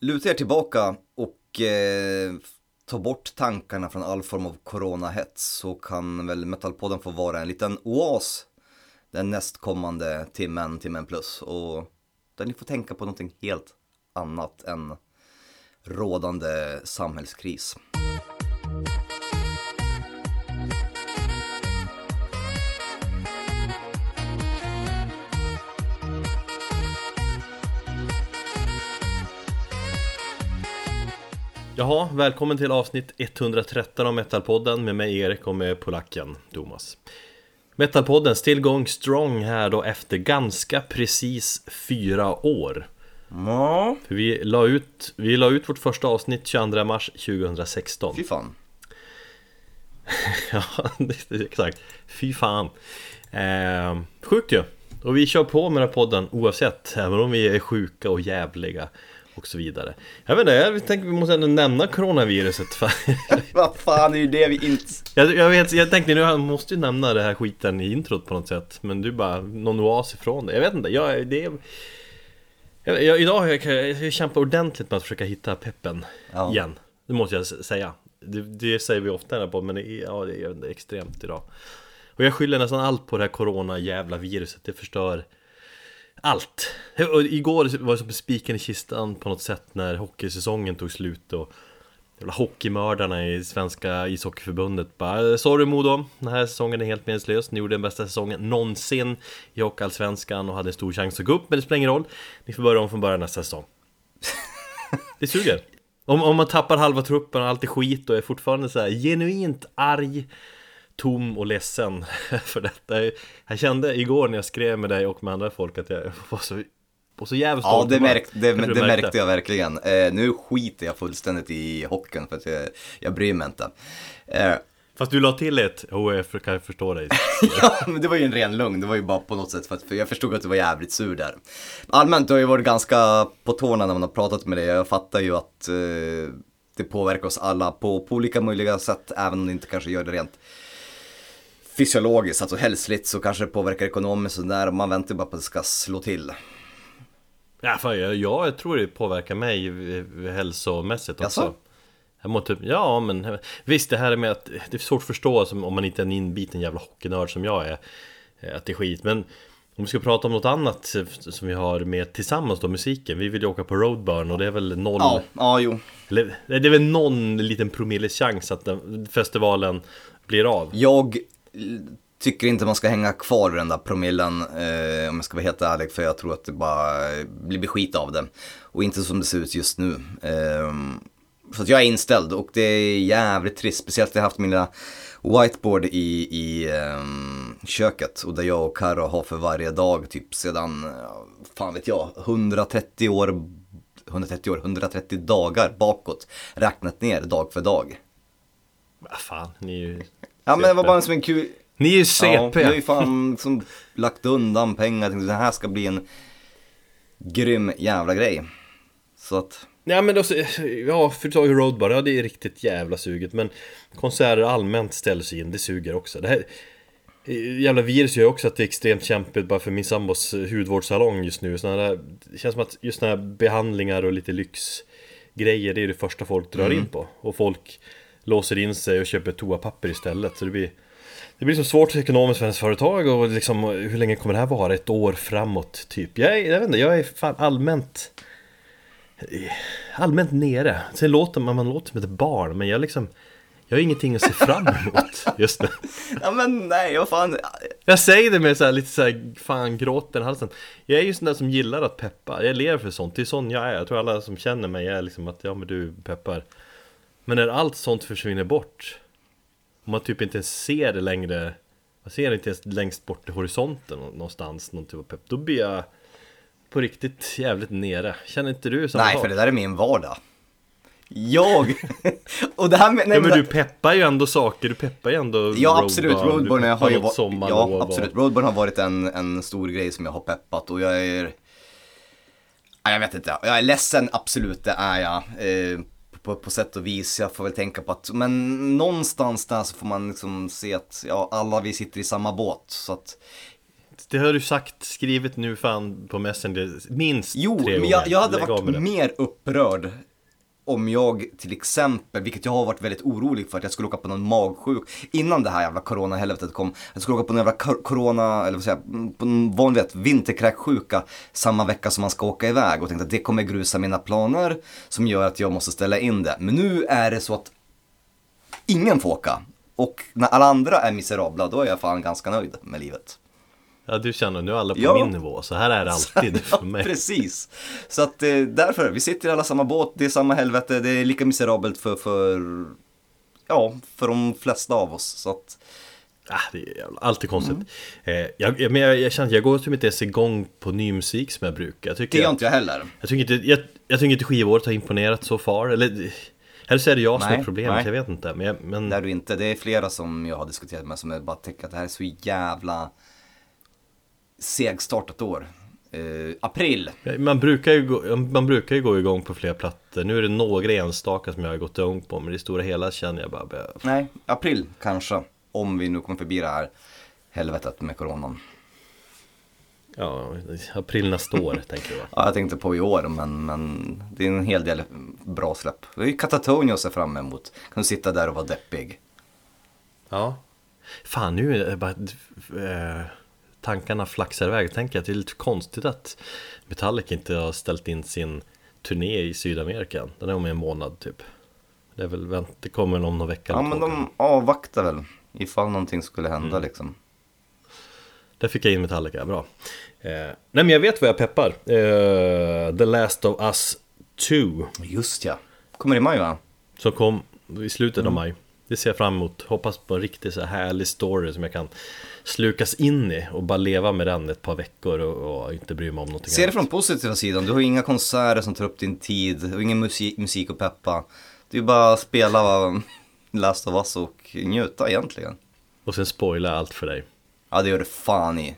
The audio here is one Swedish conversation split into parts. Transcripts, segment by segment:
luta er tillbaka och eh, ta bort tankarna från all form av coronahets så kan väl Metalpodden få vara en liten oas den nästkommande timmen, timmen plus och där ni får tänka på någonting helt annat än rådande samhällskris. Jaha, välkommen till avsnitt 113 av Metalpodden med mig Erik och med polacken Thomas. Metalpodden still going strong här då efter ganska precis fyra år. Ja, För vi la ut, vi la ut vårt första avsnitt 22 mars 2016. fy fan. Ja, det är exakt. Fy fan. Eh, sjukt ju. Och vi kör på med den här podden oavsett, även om vi är sjuka och jävliga och så vidare. Jag vet inte, jag tänker vi måste ändå nämna coronaviruset. Vad fan är ju det vi inte... jag, jag vet, jag tänkte nu jag måste ju nämna det här skiten i introt på något sätt. Men du bara någon oas ifrån det. Jag vet inte, jag, det är... Jag, jag, idag har jag, jag kämpat ordentligt med att försöka hitta peppen Ja. igen. Det måste jag säga. Det, det säger vi ofta här på, men det är, ja, det är extremt idag. Och jag skyller nästan allt på det här corona jävla viruset. Det förstör allt. Och igår var det som spiken i kistan på något sätt när hockeysäsongen tog slut och jävla hockeymördarna i Svenska ishockeyförbundet bara Sorry Modo, den här säsongen är helt meningslös. Ni gjorde den bästa säsongen någonsin i Hockeyallsvenskan och hade en stor chans att gå upp, men det spelar ingen roll. Ni får börja om från början nästa säsong. Det suger. Om, om man tappar halva truppen och allt är skit och är fortfarande så här genuint arg tom och ledsen för detta. Jag kände igår när jag skrev med dig och med andra folk att jag var så, var så jävla Ja, det, och märk, det, det du märkte jag verkligen. Eh, nu skiter jag fullständigt i hockeyn för att jag, jag bryr mig inte. Eh, Fast du la till ett, oh, jag kan jag förstå dig. ja, men det var ju en ren lugn. Det var ju bara på något sätt för att för jag förstod att du var jävligt sur där. Allmänt, du har ju varit ganska på tårna när man har pratat med dig. Jag fattar ju att eh, det påverkar oss alla på, på olika möjliga sätt, även om det inte kanske gör det rent fysiologiskt, alltså hälsligt så kanske det påverkar ekonomiskt och där man väntar bara på att det ska slå till. Ja, fan, jag, jag tror det påverkar mig hälsomässigt också. Jaså? Jag mår typ, ja men visst det här med att det är svårt att förstå som, om man inte är en inbiten jävla hockeynörd som jag är eh, Att det är skit, men om vi ska prata om något annat som vi har med tillsammans då, musiken Vi vill ju åka på Roadburn och det är väl noll Ja, ja jo. Eller det är väl någon liten promilles chans att den, festivalen blir av Jag tycker inte man ska hänga kvar vid den där promillen eh, om jag ska vara helt ärlig för jag tror att det bara blir skit av det. Och inte som det ser ut just nu. Eh, så att jag är inställd och det är jävligt trist, speciellt jag har haft mina whiteboard i, i ehm, köket och där jag och Karo har för varje dag typ sedan, fan vet jag, 130 år 130 år, 130 dagar bakåt räknat ner dag för dag. Vad fan, ni är ju Ja men det var bara som en kul, Ni är ju Ja, CP! jag har ju fan som lagt undan pengar, tänkte det här ska bli en grym jävla grej. Så att, Ja men då, ja för du tar ju Roadbar, ja det är riktigt jävla suget Men konserter allmänt ställs in, det suger också. Det här, Jävla virus gör också att det är extremt kämpigt bara för min sambos hudvårdssalong just nu. Såna här, Det känns som att just såna här behandlingar och lite lyxgrejer Det är det första folk drar in på. Och folk låser in sig och köper toapapper istället Så det blir det blir så svårt ekonomiskt för ens företag och liksom hur länge kommer det här vara? Ett år framåt typ? Jag, är, jag vet inte, jag är fan allmänt allmänt nere. Sen låter man, man låter som ett barn, men jag liksom jag har ingenting att se fram emot just nu. ja men nej, vad fan. Jag säger det med så här, lite så här, fan gråten i halsen. Jag är ju sån där som gillar att peppa. Jag lever för sånt. Det är sån jag är. Jag tror alla som känner mig är liksom att ja men du peppar. Men när allt sånt försvinner bort. Och man typ inte ens ser det längre. Man ser det inte ens längst bort i horisonten nå- någonstans. Någon typ av pepp. Då blir jag på riktigt jävligt nere. Känner inte du samma Nej, sak? för det där är min vardag. Jag! och det här med, nej, Ja men du peppar ju ändå saker, du peppar ju ändå Ja absolut, Roadburn, har ju varit, ja absolut, Roadburn har varit en, en stor grej som jag har peppat och jag är, ja, jag vet inte, jag är ledsen, absolut det är jag. Eh, på, på sätt och vis, jag får väl tänka på att, men någonstans där så får man liksom se att, ja alla vi sitter i samma båt så att det har du sagt, skrivit nu fan på Messenger minst Jo, tre men jag, gånger. jag hade varit mer upprörd om jag till exempel, vilket jag har varit väldigt orolig för, att jag skulle åka på någon magsjuk innan det här jävla coronahelvetet kom. Jag skulle åka på någon jävla corona, eller vad säger jag, mm, på någon vanlig vinterkräksjuka samma vecka som man ska åka iväg och tänkte att det kommer grusa mina planer som gör att jag måste ställa in det. Men nu är det så att ingen får åka. Och när alla andra är miserabla, då är jag fan ganska nöjd med livet. Ja, du känner nu är alla på Ja. min nivå, så här är det alltid för Ja, mig. precis. Så att eh, därför, vi sitter i alla samma båt, det är samma helvete, det är lika miserabelt för, för, ja, för de flesta av oss. Så att, Ah, det är alltid konstigt. Mm. Eh, jag, men jag, jag känner att jag går typ inte ens igång på ny musik som jag brukar. Jag tycker, det gör inte jag heller. jag tycker inte, jag, jag tycker inte skivåret har imponerat så far. Eller, eller så är det jag som Nej, är problemet, nej. jag vet inte. Men, jag, men Det är du inte. Det är flera som jag har diskuterat med som bara tycker att det här är så jävla segstartat år. Eh, april. man, brukar ju gå, man brukar ju gå igång på fler plattor. Nu är det några enstaka som jag har gått igång på. Men i det stora hela känner jag bara, bara Nej, april kanske. Om vi nu kommer förbi det här helvetet med coronan. ja, april nästa år tänker jag. Ja, jag tänkte på i år, men, men det är en hel del bra släpp. Det är ju Katatonia att se fram emot. Kan du sitta där och vara deppig. Ja. Fan, nu är det bara... Eh, tankarna flaxar iväg. Jag tänker att det är lite konstigt att Metallica inte har ställt in sin turné i Sydamerika. Den är om en månad typ. Det är väl vänt, det kommer om någon vecka Ja, men de avvaktar väl ifall någonting skulle hända Mm. liksom. Där fick jag in Metallica, bra. Eh, nej men jag vet vad jag peppar. Eh, The Last of Us 2. Just ja. Kommer i maj va? Som kom i slutet Mm. av maj. Det ser jag fram emot. Hoppas på en riktigt så här härlig story som jag kan slukas in i och bara leva med den ett par veckor och, och inte bry mig om någonting Se det från positiva sidan. Du har ju inga konserter som tar upp din tid och ingen musik, musik att peppa. Det är ju bara att spela Last of Us och njuta egentligen. Och sen spoila allt för dig. Ja, det gör det fan i.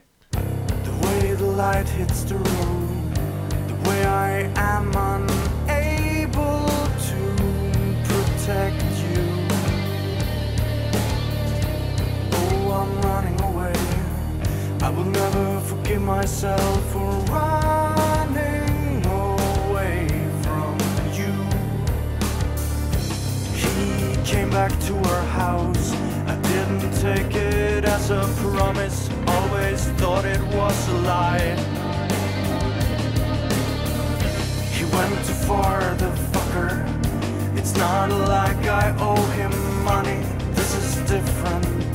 The will never forgive myself for running away from you. He came back to our house. I didn't take it as a promise, always thought it was a lie. He went too far, the fucker. It's not like I owe him money, this is different.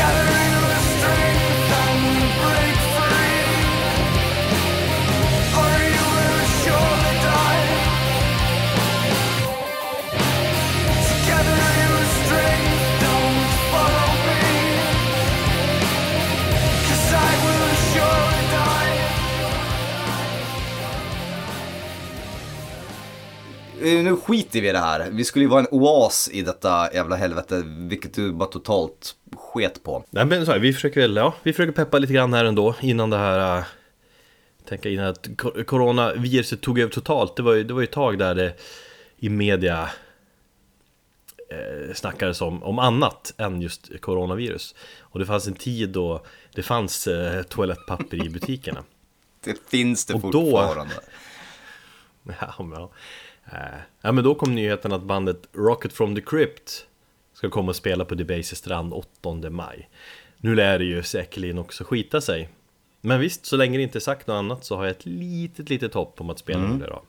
Together Nu skiter vi i det här. Vi skulle ju vara en oas i detta jävla helvete, vilket du bara totalt sket på. Nej men så här, vi försöker väl, ja, vi försöker peppa lite grann här ändå innan det här äh, Tänka innan att coronaviruset tog över totalt Det var ju, det var ju ett tag där det i media eh, snackades om, om annat än just coronavirus Och det fanns en tid då det fanns eh, toalettpapper i butikerna Det finns det Och då- fortfarande. Ja, men, ja. Eh, ja men då kom nyheten att bandet Rocket from the Crypt Ska komma och spela på Debaser strand 8 maj. Nu lär det ju säkerligen också skita sig. Men visst, så länge det inte är sagt något annat så har jag ett litet, litet hopp om att spela på det då.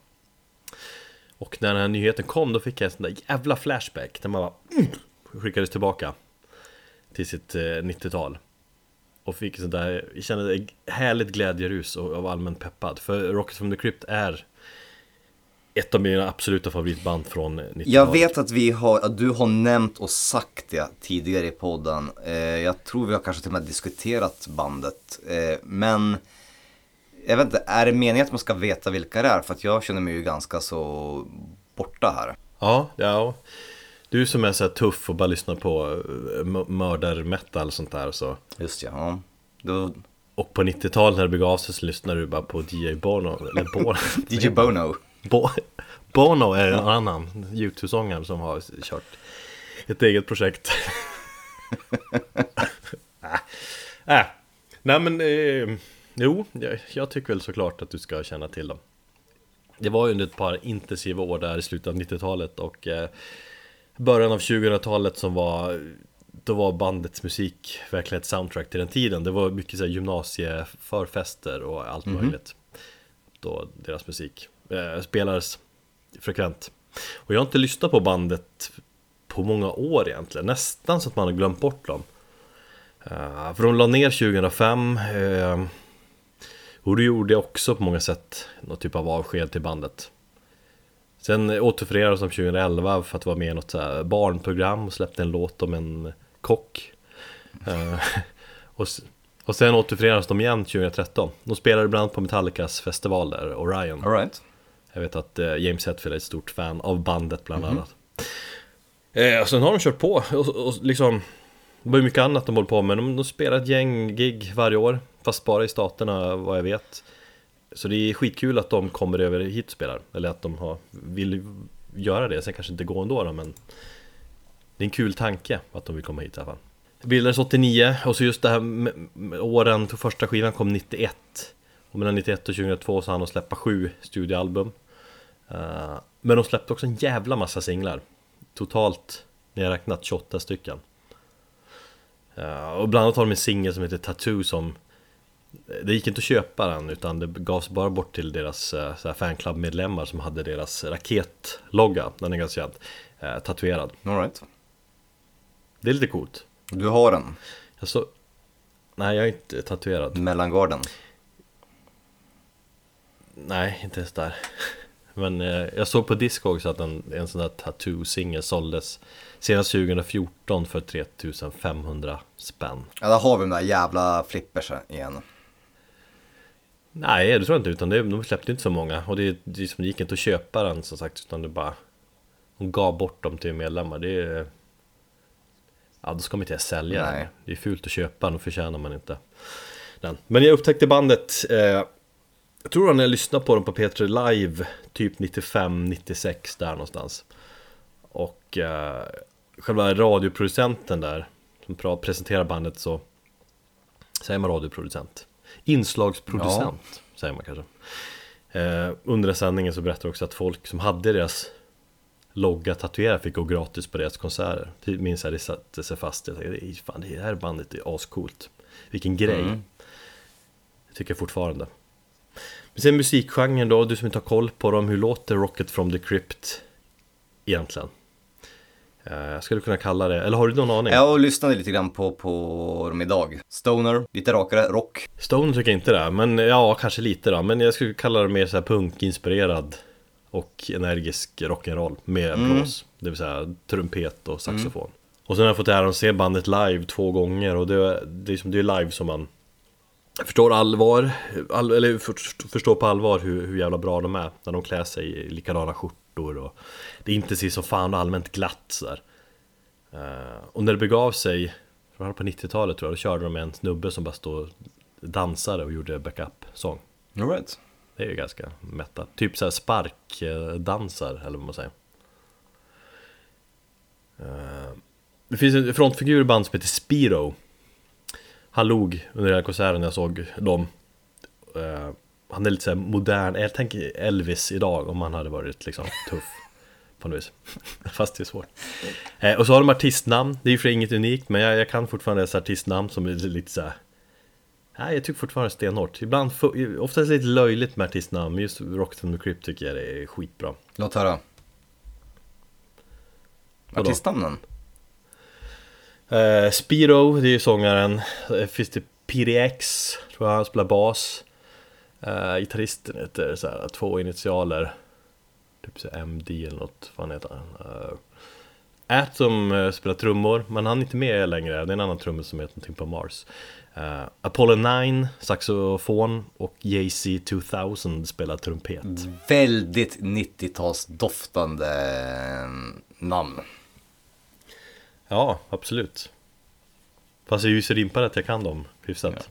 Och när den här nyheten kom då fick jag en sån där jävla flashback Där man bara mm, skickades tillbaka Till sitt eh, 90-tal och fick sånt där, jag kände ett härligt glädjerus och var allmänt peppad. För Rocket from the Crypt är ett av mina absoluta favoritband från 90-talet Jag vet att, vi har, att du har nämnt och sagt det tidigare i podden. Eh, jag tror vi har kanske till och med diskuterat bandet. Eh, men jag vet inte, är det meningen att man ska veta vilka det är? För att jag känner mig ju ganska så borta här. Ja, ja Du som är så här tuff och bara lyssnar på eh, mördar-metal och sånt där så Just ja, ja. Då, Och på 90-talet när det begav sig så lyssnade du bara på DJ Bono Eller Bono DJ Bono. Bo Bono är en annan YouTube-sångare som har kört ett eget projekt Äh. Nej men, eh, jo, jag, tycker väl såklart att du ska känna till dem. Det var ju under ett par intensiva år där i slutet av 90-talet och eh, början av 2000-talet som var då var bandets musik verkligen ett soundtrack till den tiden. Det var mycket så här gymnasieförfester och allt möjligt. Då deras musik eh, spelades frekvent. Och jag har inte lyssnat på bandet på många år egentligen. Nästan så att man har glömt bort dem. Eh, för de la ner 2005. eh, och det gjorde också på många sätt någon typ av avsked till bandet. Sen återförenades de 2011 för att vara med i något så här barnprogram och släppte en låt om en kock. Eh, och, och sen återförenades de igen 2013. De spelade bland annat på Metallicas festival där, Orion. Alright. Jag vet att eh, James Hetfield är ett stort fan av bandet bland annat. Eh, och sen har de kört på och, och liksom Det var ju mycket annat de håller på med, de, de spelar ett gäng gig varje år Fast bara i staterna vad jag vet. Så det är skitkul att de kommer över hit och spelar Eller att de har, vill göra det, sen kanske inte går ändå då, men Det är en kul tanke att de vill komma hit i alla fall. Bildades 89 och så just det här med, med åren, första skivan kom 91 Och mellan 91 och 2002 så hann de släppa sju studioalbum Men de släppte också en jävla massa singlar Totalt, när jag räknat 28 stycken Eh, Och bland annat har de en singel som heter Tattoo som Det gick inte att köpa den utan det gavs bara bort till deras eh, fanclub-medlemmar som hade deras raketlogga Den är ganska känd eh, Tatuerad Alright. Det är lite coolt Du har den. alltså, Nej jag är inte tatuerad Mellangarden. Nej, inte ens där Men eh, jag såg på Discogs att en, en sån där tattoo-singel såldes Senast 2014 för 3500 spänn. Ja, där har vi de där jävla flippers igen. Nej, det tror jag inte, utan det, de släppte inte så många. Och det, det, som det gick inte att köpa den som sagt Utan det bara De gav bort dem till medlemmar. Det är Ja, då ska man inte sälja Nej. den. Det är fult att köpa den, då förtjänar man inte den. Men jag upptäckte bandet eh, Jag tror när jag lyssnade på dem på P3 Live Typ 95-96 där någonstans. Och eh, Själva radioproducenten där Som presenterar bandet så Säger man radioproducent? Inslagsproducent säger man kanske. Eh, Under sändningen så berättar också att folk som hade deras logga tatuerad fick gå gratis på deras konserter. Det minns jag, det satte sig fast. Jag tänkte, "Ej, fan, det här bandet är ascoolt. Vilken grej. Mm. Det tycker jag fortfarande Men sen musikgenren då, du som inte har koll på dem Hur låter Rocket from the Crypt egentligen? Jag skulle kunna kalla det, eller har du någon aning? Jag lyssnade lite grann på, på dem idag. Stoner, lite rakare, rock. Stone tycker jag inte det, men ja, kanske lite då Men jag skulle kalla det mer så här punkinspirerad Och energisk rock'n'roll med blås Det vill säga trumpet och saxofon Och sen har jag fått äran att se bandet live två gånger Och det, det, är, som, det är live som man Förstår allvar, all, eller för, förstår på allvar hur, hur jävla bra de är När de klär sig i likadana skjortor och Det är intensivt som fan och allmänt glatt sådär. Eh, Och när det begav sig det på 90-talet tror jag, då körde de med en snubbe som bara stod dansade och gjorde backup-sång. Alright. Det är ju ganska metal Typ såhär sparkdansar eller vad man säger. Eh, Det finns en frontfigur i band som heter Spiro Han log under hela konserten när jag såg dem. Eh, Han är lite såhär modern, jag tänker Elvis idag om han hade varit liksom tuff På något vis. Fast det är svårt. Eh, Och så har de artistnamn, det är ju för inget unikt Men jag, jag kan fortfarande dessa artistnamn som är lite såhär Nej, jag tycker fortfarande stenhårt. Ibland, oftast lite löjligt med artistnamn Men just Rocket from the Crypt tycker jag det är skitbra. Låt höra. Artistnamnen? Eh, Spiro, det är ju sångaren eh, Finns det PDX, tror jag han spelar bas eh, Gitarristen heter så här, två initialer Typ så MD eller något, vad han heter? Eh, Atom eh, spelar trummor, men han är inte med längre Det är en annan trummis som heter någonting på Mars uh, Apollo 9, saxofon och Jay-Z 2000 spelar trumpet Väldigt 90-tals doftande namn. Ja, absolut. Fast jag är ju så rimpad att jag kan dem hyfsat. Ja.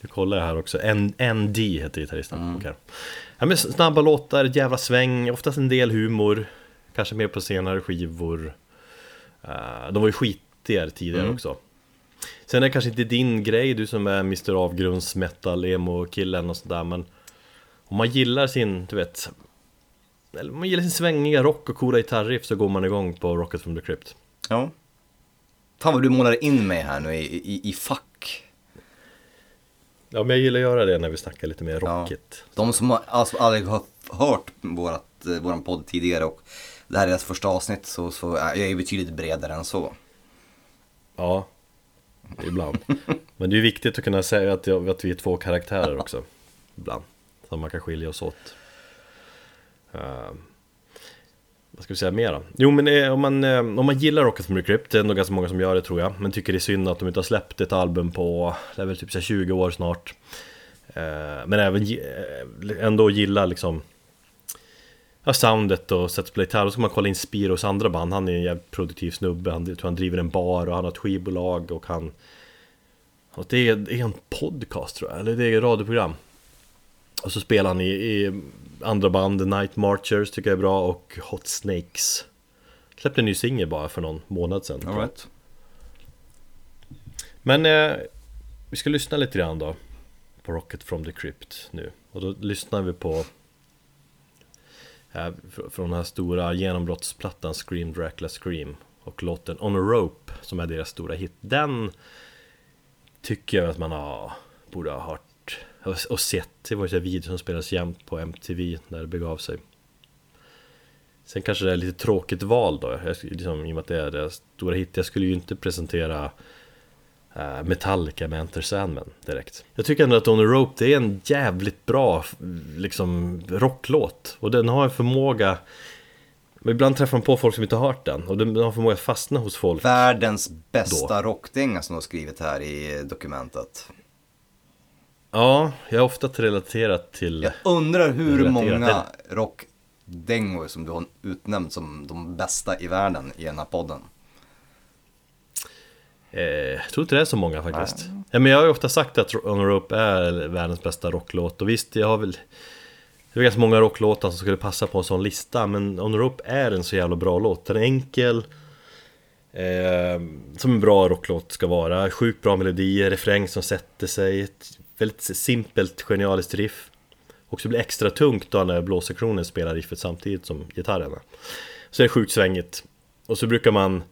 Nu kollar jag här också, ND heter gitarristen. Okej. ja, men Snabba låtar, jävla sväng, oftast en del humor Kanske mer på senare skivor. Eh, De var ju skit fattigare tidigare också. Sen är det kanske inte din grej, du som är Mr Avgrunds metal emo killen och sådär men Om man gillar sin, du vet Eller om man gillar sin svängiga rock och coola gitarriff så går man igång på Rocket from the Crypt. Ja. Fan vad du målar in mig här nu i, i, i fack. Ja men jag gillar att göra det när vi snackar lite mer Ja. rockigt De som har- alltså aldrig har hört vårat, eh, våran podd tidigare och det här är deras första avsnitt så, så är jag är betydligt bredare än så. Ja, ibland. Men det är viktigt att kunna säga att, jag, att vi är två karaktärer också. Ibland. Så man kan skilja oss åt. Uh, vad ska vi säga mer då? Jo men eh, om, man, eh, om man gillar Rocket from the Crypt, det är nog ganska många som gör det tror jag. Men tycker det är synd att de inte har släppt ett album på, det är väl typ så här 20 år snart. Eh, men även eh, ändå gillar liksom Ja, soundet och sättet att spela gitarr, då ska man kolla in Spiros andra band Han är en jävligt produktiv snubbe, han, jag tror han driver en bar och han har ett skivbolag och han och det, är, det är en podcast tror jag, eller det är ett radioprogram Och så spelar han i, i andra band, The Night Marchers tycker jag är bra och Hot Snakes. Släppte en ny singel bara för någon månad sedan All right. Men eh, vi ska lyssna lite grann då På Rocket from the Crypt nu. Och då lyssnar vi på eh, fr- Från den här stora genombrottsplattan Scream Dracula Scream Och låten On a Rope som är deras stora hit. Den Tycker jag att man har, borde ha hört och, sett Det var ju video som spelades jämt på MTV när det begav sig. Sen kanske det är lite tråkigt val då, jag, liksom, i och med att det är deras stora hit. Jag skulle ju inte presentera eh, Metallica med Enter Sandman direkt. Jag tycker ändå att On a Rope det är en jävligt bra liksom rocklåt. Och den har en förmåga men Ibland träffar man på folk som inte har hört den. Och den har förmåga att fastna hos folk Världens bästa rockdänga som du har skrivit här i dokumentet. Ja, jag har ofta relaterat till Jag undrar hur många rockdängor som du har utnämnt som de bästa i världen i den här podden. Eh, jag tror inte det är så många faktiskt. Ja, men jag har ju ofta sagt att On a Rope är världens bästa rocklåt och visst, jag har väl Det är ganska många rocklåtar som skulle passa på en sån lista men On a Rope är en så jävla bra låt. Den är enkel eh, Som en bra rocklåt ska vara. Sjukt bra melodier, refräng som sätter sig. Ett väldigt simpelt, genialiskt riff. Och så blir det extra tungt då när blåsektionen spelar riffet samtidigt som gitarrerna. Så är det sjukt svängigt. Och så brukar man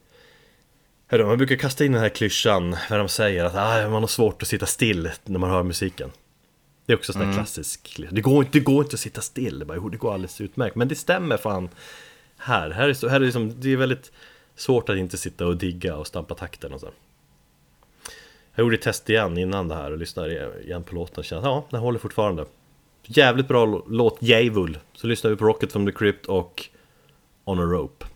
Hörru, man brukar kasta in den här klyschan när de säger att ah, man har svårt att sitta still när man hör musiken. Det är också sån här klassisk klyscha. det går, inte, det går inte att sitta still, det, bara, jo, det går alldeles utmärkt. Men det stämmer fan här. Här är, så, här är liksom, det är väldigt svårt att inte sitta och digga och stampa takten och så. Jag gjorde ett test igen innan det här och lyssnade igen på låten och kände att ja, den håller fortfarande. Jävligt bra låt, Djävul. Så lyssnar vi på Rocket from the Crypt och On a Rope.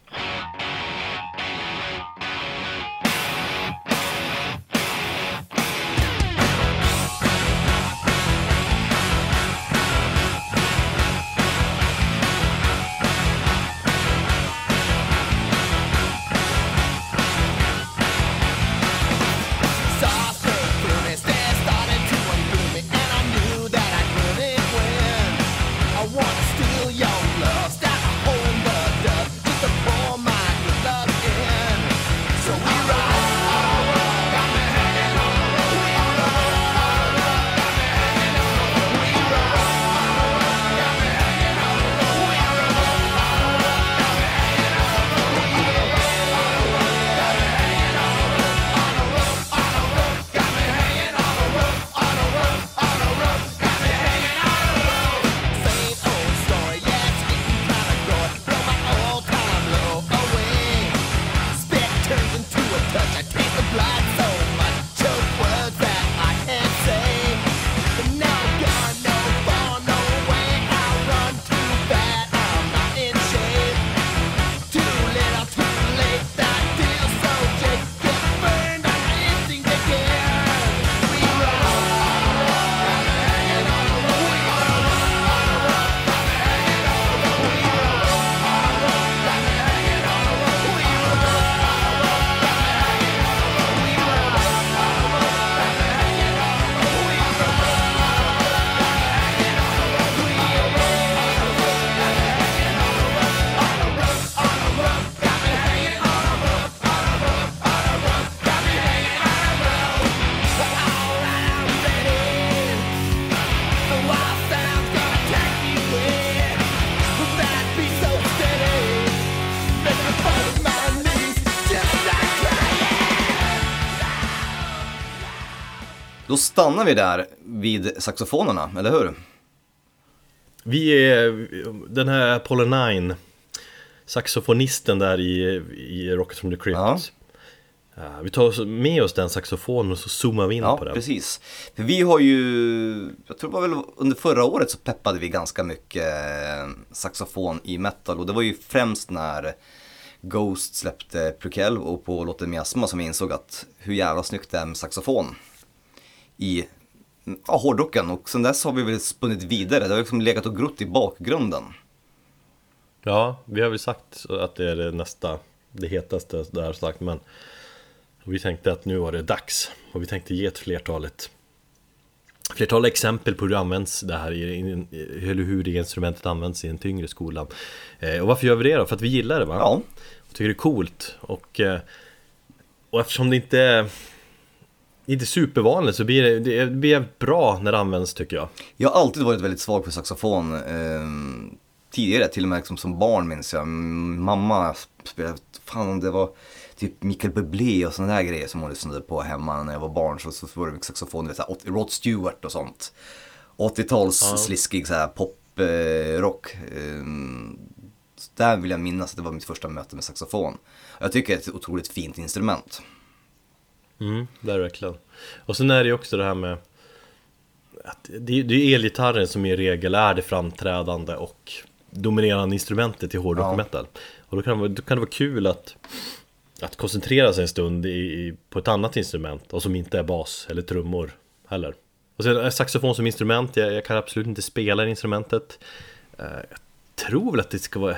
Då stannar vi där vid saxofonerna, eller hur? Vi är den här Apollo 9 Saxofonisten där i, i Rocket from the Crypt Ja. Ja, Vi tar med oss den saxofonen och så zoomar vi in Ja, på den precis. För vi har ju, jag tror det var väl under förra året så peppade vi ganska mycket eh, saxofon i metal och det var ju främst när Ghost släppte Prequel och på låten Miasma som vi insåg att hur jävla snyggt det är med saxofon i ja, hårdrocken och sen dess har vi väl spunnit vidare, det har liksom legat och grott i bakgrunden. Ja, vi har väl sagt att det är det nästa Det hetaste där sagt men Vi tänkte att nu var det dags Och vi tänkte ge ett flertalet Flertal exempel på hur det används det här Eller hur det instrumentet används i en tyngre skola eh, Och varför gör vi det då? För att vi gillar det va? Ja, Och tycker det är coolt och, eh, och eftersom det inte inte supervanligt så blir det, det blir bra när det används tycker jag Jag har alltid varit väldigt svag för saxofon. Eh, tidigare, till och med liksom som barn minns jag. Mamma spelade, fan det var typ Michael Bublé och sådana där grejer som hon lyssnade på hemma när jag var barn. Så, så var det mycket saxofon, vet, så här, åt- Rod Stewart och sånt. 80-tals Ja. sliskig så här poprock. Eh, eh, där vill jag minnas att det var mitt första möte med saxofon. Jag tycker det är ett otroligt fint instrument. Mm, det är verkligen. Och sen är det ju också det här med att det, det är elgitarren som i regel är det framträdande och dominerande instrumentet i hårdrock Ja. och metal. Och då kan, det då kan det vara kul att, att koncentrera sig en stund i, i, på ett annat instrument och som inte är bas eller trummor heller. Och sen är saxofon som instrument, jag, jag kan absolut inte spela instrumentet. Eh, jag tror väl att det ska vara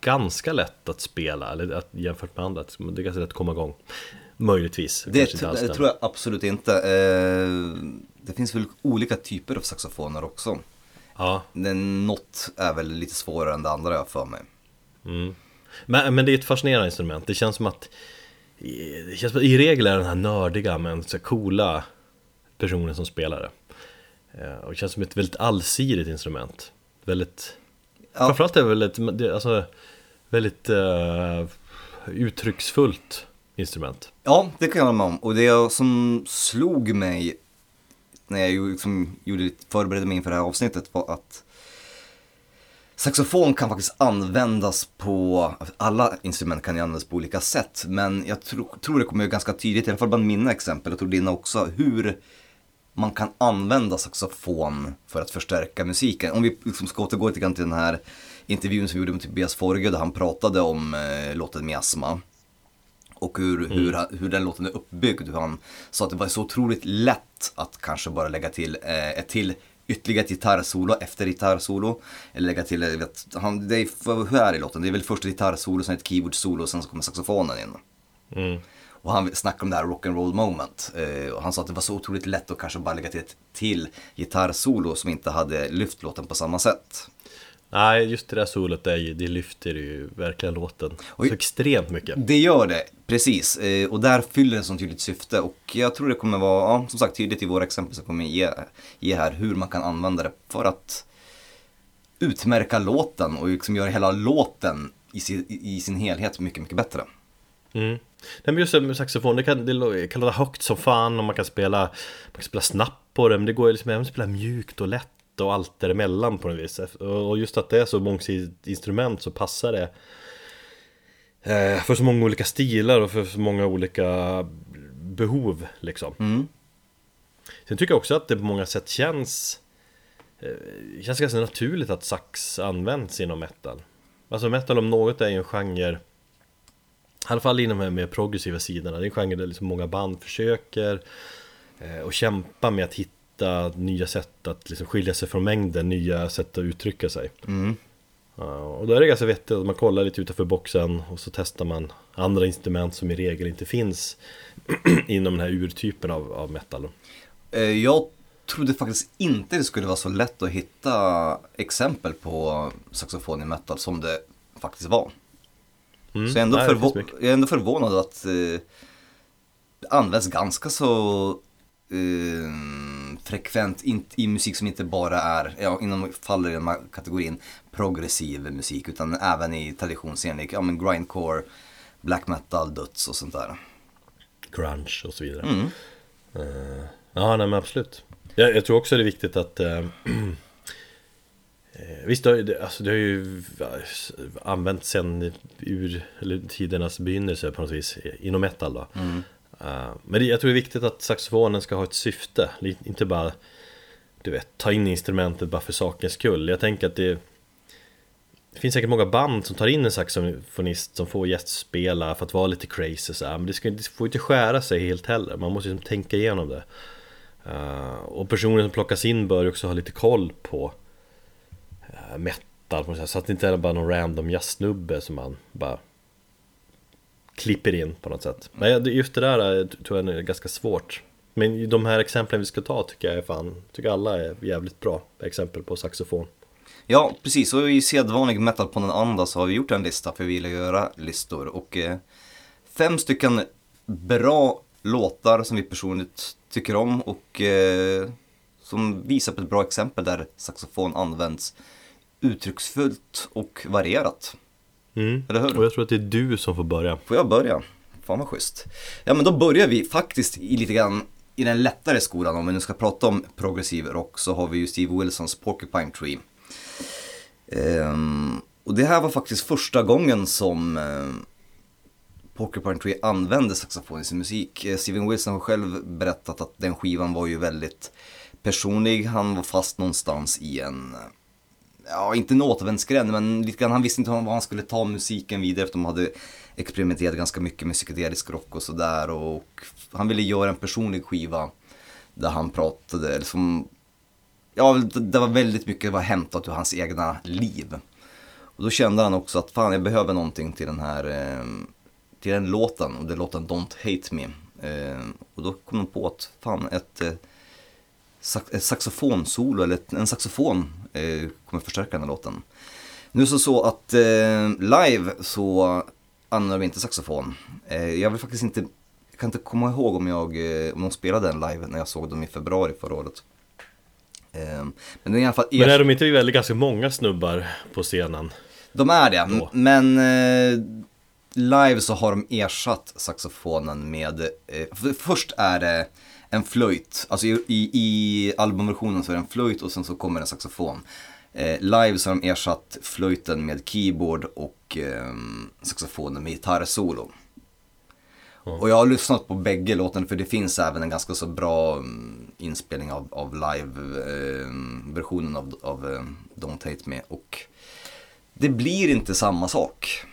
ganska lätt att spela, eller att, jämfört med andra, det är ganska lätt att komma igång. Möjligtvis. Det, det tror jag absolut inte. Eh, det finns väl olika typer av saxofoner också. Ja, något är väl lite svårare än det andra jag för mig. men, men det är ett fascinerande instrument. Det känns som att det känns som att i regel är den här nördiga men så coola personen som spelar det. Eh, Och det känns som ett väldigt allsidigt instrument. Väldigt, Ja. framförallt är det väldigt, det- alltså, väldigt uh, uttrycksfullt instrument. Ja, det kan jag hålla med om. Och det som slog mig när jag liksom gjorde förberedde mig inför det här avsnittet var att saxofon kan faktiskt användas på, alla instrument kan ju användas på olika sätt. Men jag tro, tror det kommer ganska tydligt, i alla fall bland mina exempel, jag tror dina också, hur man kan använda saxofon för att förstärka musiken. Om vi liksom ska återgå lite grann till den här intervjun som vi gjorde med Tobias Forge där han pratade om eh, låten Miasma. Och hur, hur, han- hur den låten är uppbyggd. Hur han sa att det var så otroligt lätt att kanske bara lägga till eh, ett till ytterligare ett gitarrsolo efter gitarrsolo. Eller lägga till, jag vet, han, det är, hur är det i låten? Det är väl först ett gitarrsolo, sen ett keyboard-solo och sen så kommer saxofonen in. Mm. Och han snackade om det här rock'n'roll moment. Eh, och han sa att det var så otroligt lätt att kanske bara lägga till ett till gitarrsolo som inte hade lyft låten på samma sätt. Nej, just det där solot, det, det lyfter ju verkligen låten Oj. så extremt mycket. Det gör det, precis. Eh, och där fyller det sånt tydligt syfte. Och jag tror det kommer vara, ja, som sagt, tydligt i våra exempel som kommer ge, ge här hur man kan använda det för att utmärka låten och liksom göra hela låten i sin, i sin helhet mycket, mycket bättre. Mm. Nej men just det med saxofon, det kan, det kan låta högt som fan och man kan spela Man kan spela snabbt på det, men det går ju liksom även att spela mjukt och lätt och allt däremellan på något vis Och just att det är så mångsidigt instrument så passar det eh, För så många olika stilar och för så många olika behov liksom Mm. Sen tycker jag också att det på många sätt känns eh, Känns ganska naturligt att sax används inom metal Alltså metal om något är ju en genre i alla fall inom de här mer progressiva sidorna. Det är en genre där liksom många band försöker eh, och kämpa med att hitta nya sätt att liksom skilja sig från mängden, nya sätt att uttrycka sig. Mm. Ja, och då är det ganska vettigt att man kollar lite utanför boxen och så testar man andra instrument som i regel inte finns inom den här urtypen av, av metal. Eh, jag trodde faktiskt inte det skulle vara så lätt att hitta exempel på saxofon i metal som det faktiskt var. Mm, Så jag är, ändå nej, jag är ändå förvånad att eh, det används ganska så eh, frekvent in, i musik som inte bara är, ja, inom faller i den här kategorin progressiv musik utan även i traditionsenlig, ja men grindcore, black metal, döds och sånt där. Grunge och så vidare. Mm. Eh, Ja, nej men absolut. Jag, jag tror också det är viktigt att eh, Visst, det, har ju- alltså, det har ju använts sen ur eller, tidernas begynnelse på något vis inom metal då. Eh, men det, jag tror det är viktigt att saxofonen ska ha ett syfte, inte bara du vet, ta in instrumentet bara för sakens skull. Jag tänker att det det finns säkert många band som tar in en saxofonist som får gästspela för att vara lite crazy så här. Men det, ska, det får inte skära sig helt heller, man måste liksom tänka igenom det Eh, Och personen som plockas in bör också ha lite koll på uh, metal på något sätt, Så att det inte är bara någon random jazzsnubbe som man bara klipper in på något sätt. Men jag- just det där eh, tror jag är ganska svårt. Men de här exemplen vi ska ta tycker jag är fan, tycker alla är jävligt bra exempel på saxofon. Ja, precis. Och i sedvanlig metal på den andra så har vi gjort en lista för vi vill göra listor. Och eh, fem stycken bra låtar som vi personligt tycker om och eh, som visar på ett bra exempel där saxofon används uttrycksfullt och varierat. mm. Eller hur? Och jag tror att det är du som får börja Får jag börja? Fan vad schysst. Ja men då börjar vi faktiskt i lite grann i den lättare skolan. Om vi nu ska prata om progressiv rock så har vi ju Steve Wilsons Porcupine Tree. Ehm, och det här var faktiskt första gången som ehm, Porcupine Tree använde saxofon i sin musik. Eh, Steven Wilson har själv berättat att den skivan var ju väldigt personlig. Han var fast någonstans i en ja, inte en återvändsgränd, men lite grann, han visste inte vad han skulle ta musiken vidare efter de hade experimenterat ganska mycket med psykedelisk rock och sådär och han ville göra en personlig skiva där han pratade, liksom, ja det var väldigt mycket var hämtat ur hans egna liv. Och då kände han också att fan jag behöver någonting till den här, eh, till den låten och det är låten Don't Hate Me. Eh, och då kom de på att fan ett eh, sax- ett saxofonsolo eller en saxofon eh, kommer förstärka den här låten. Nu så så att eh, live så använder vi inte saxofon. Eh, jag vill faktiskt inte, jag kan inte komma ihåg om jag, om de spelade den live när jag såg dem i februari förra året. Men det är i alla fall Men är de inte väldigt ganska många snubbar på scenen? de är det, Då. men live så har de ersatt saxofonen med, för, först är det en flöjt, alltså i, i, i albumversionen så är det en flöjt och sen så kommer en saxofon. Eh, live så har de ersatt flöjten med keyboard och eh, saxofonen med gitarrsolo. Och jag har lyssnat på bägge låtarna för det finns även en ganska så bra mm, inspelning av, av live-versionen av, av eh, Don't Hate Me. Och det blir inte samma sak.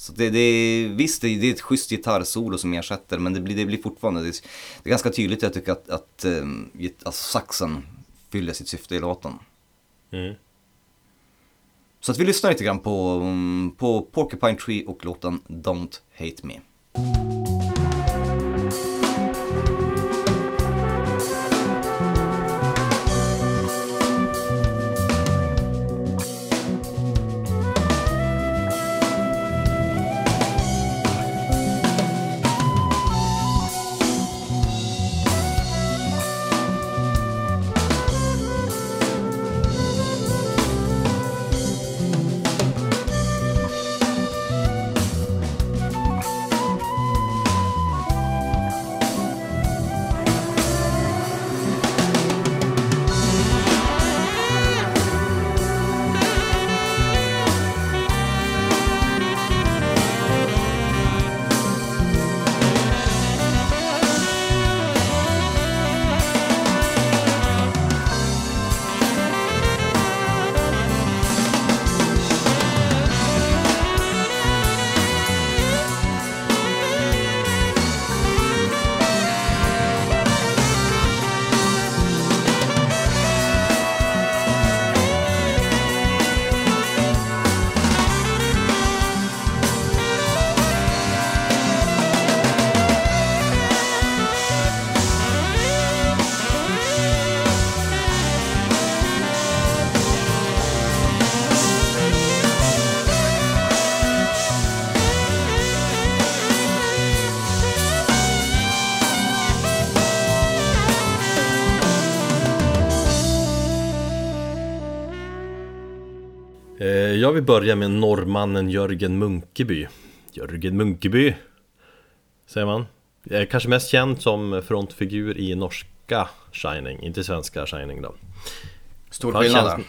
Så det, det, visst, det, det är ett schysst gitarrsolo som ersätter, men det blir, det blir fortfarande, det, är- det är ganska tydligt jag tycker att, att um, alltså saxen fyller sitt syfte i låten. Mm. Så att vi lyssnar lite grann på, på Porcupine Tree och låten Don't Hate Me. Jag vill börja med norrmannen Jörgen Munkeby Jörgen Munkeby Säger man Eh, Kanske mest känd som frontfigur i norska Shining, inte svenska Shining då. Stor skillnad känns- där.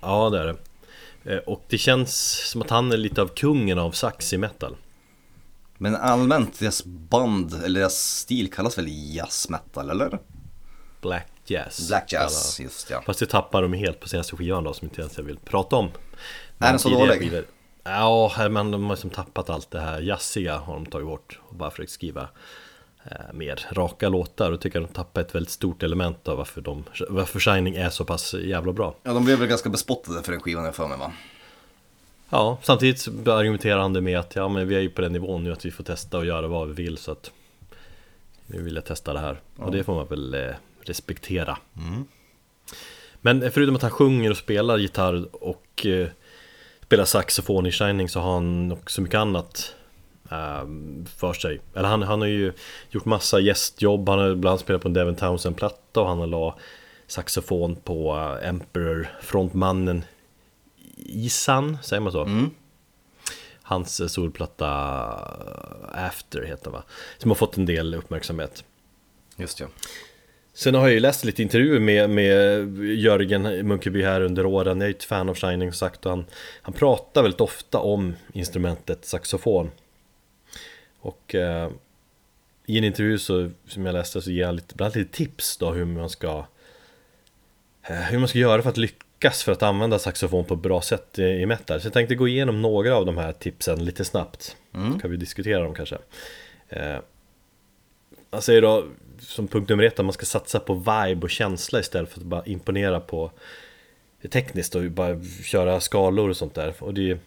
Ja det är det. Eh, Och det känns som att han är lite av kungen av sax i metal. Men allmänt, deras band, eller deras stil kallas väl jazz metal, eller? Black Jazz. Black jazz, just ja. Fast det tappar de helt på senaste skivan då som inte ens jag vill prata om. Är den så dålig? skivor- Ja, men de har liksom tappat allt det här jazziga har de tagit bort och bara försökt skriva eh, mer raka låtar och tycker att de tappar ett väldigt stort element av varför, de, varför Shining är så pass jävla bra. Ja, de blev väl ganska bespottade för den skivan för mig va? Ja, samtidigt argumenterar han det med att ja, men vi är ju på den nivån nu att vi får testa och göra vad vi vill så att nu vill jag testa det här. Och det får man väl eh, respektera. Men förutom att han sjunger och spelar gitarr och eh, spelar saxofon i Shining så har han också mycket annat eh, för sig. Eller han, han har ju gjort massa gästjobb, han har ibland spelat på en Devin Townsend-platta och han har la saxofon på eh, Emperor, frontmannen Isan, säger man så? Hans eh, solplatta eh, After heter va? Som har fått en del uppmärksamhet. Just ja. Sen har jag ju läst lite intervjuer med, med Jörgen Munkeby här under åren. Jag är ju ett fan av Shining som sagt och han, han pratar väldigt ofta om instrumentet saxofon. Och eh, i en intervju så, som jag läste så ger han lite, bland lite tips då hur man ska eh, hur man ska göra för att lyckas för att använda saxofon på ett bra sätt i, i metal. Så jag tänkte gå igenom några av de här tipsen lite snabbt. Så kan vi diskutera dem kanske. Eh, han säger då som punkt nummer ett att man ska satsa på vibe och känsla istället för att bara imponera på tekniskt och bara köra skalor och sånt där. Och det,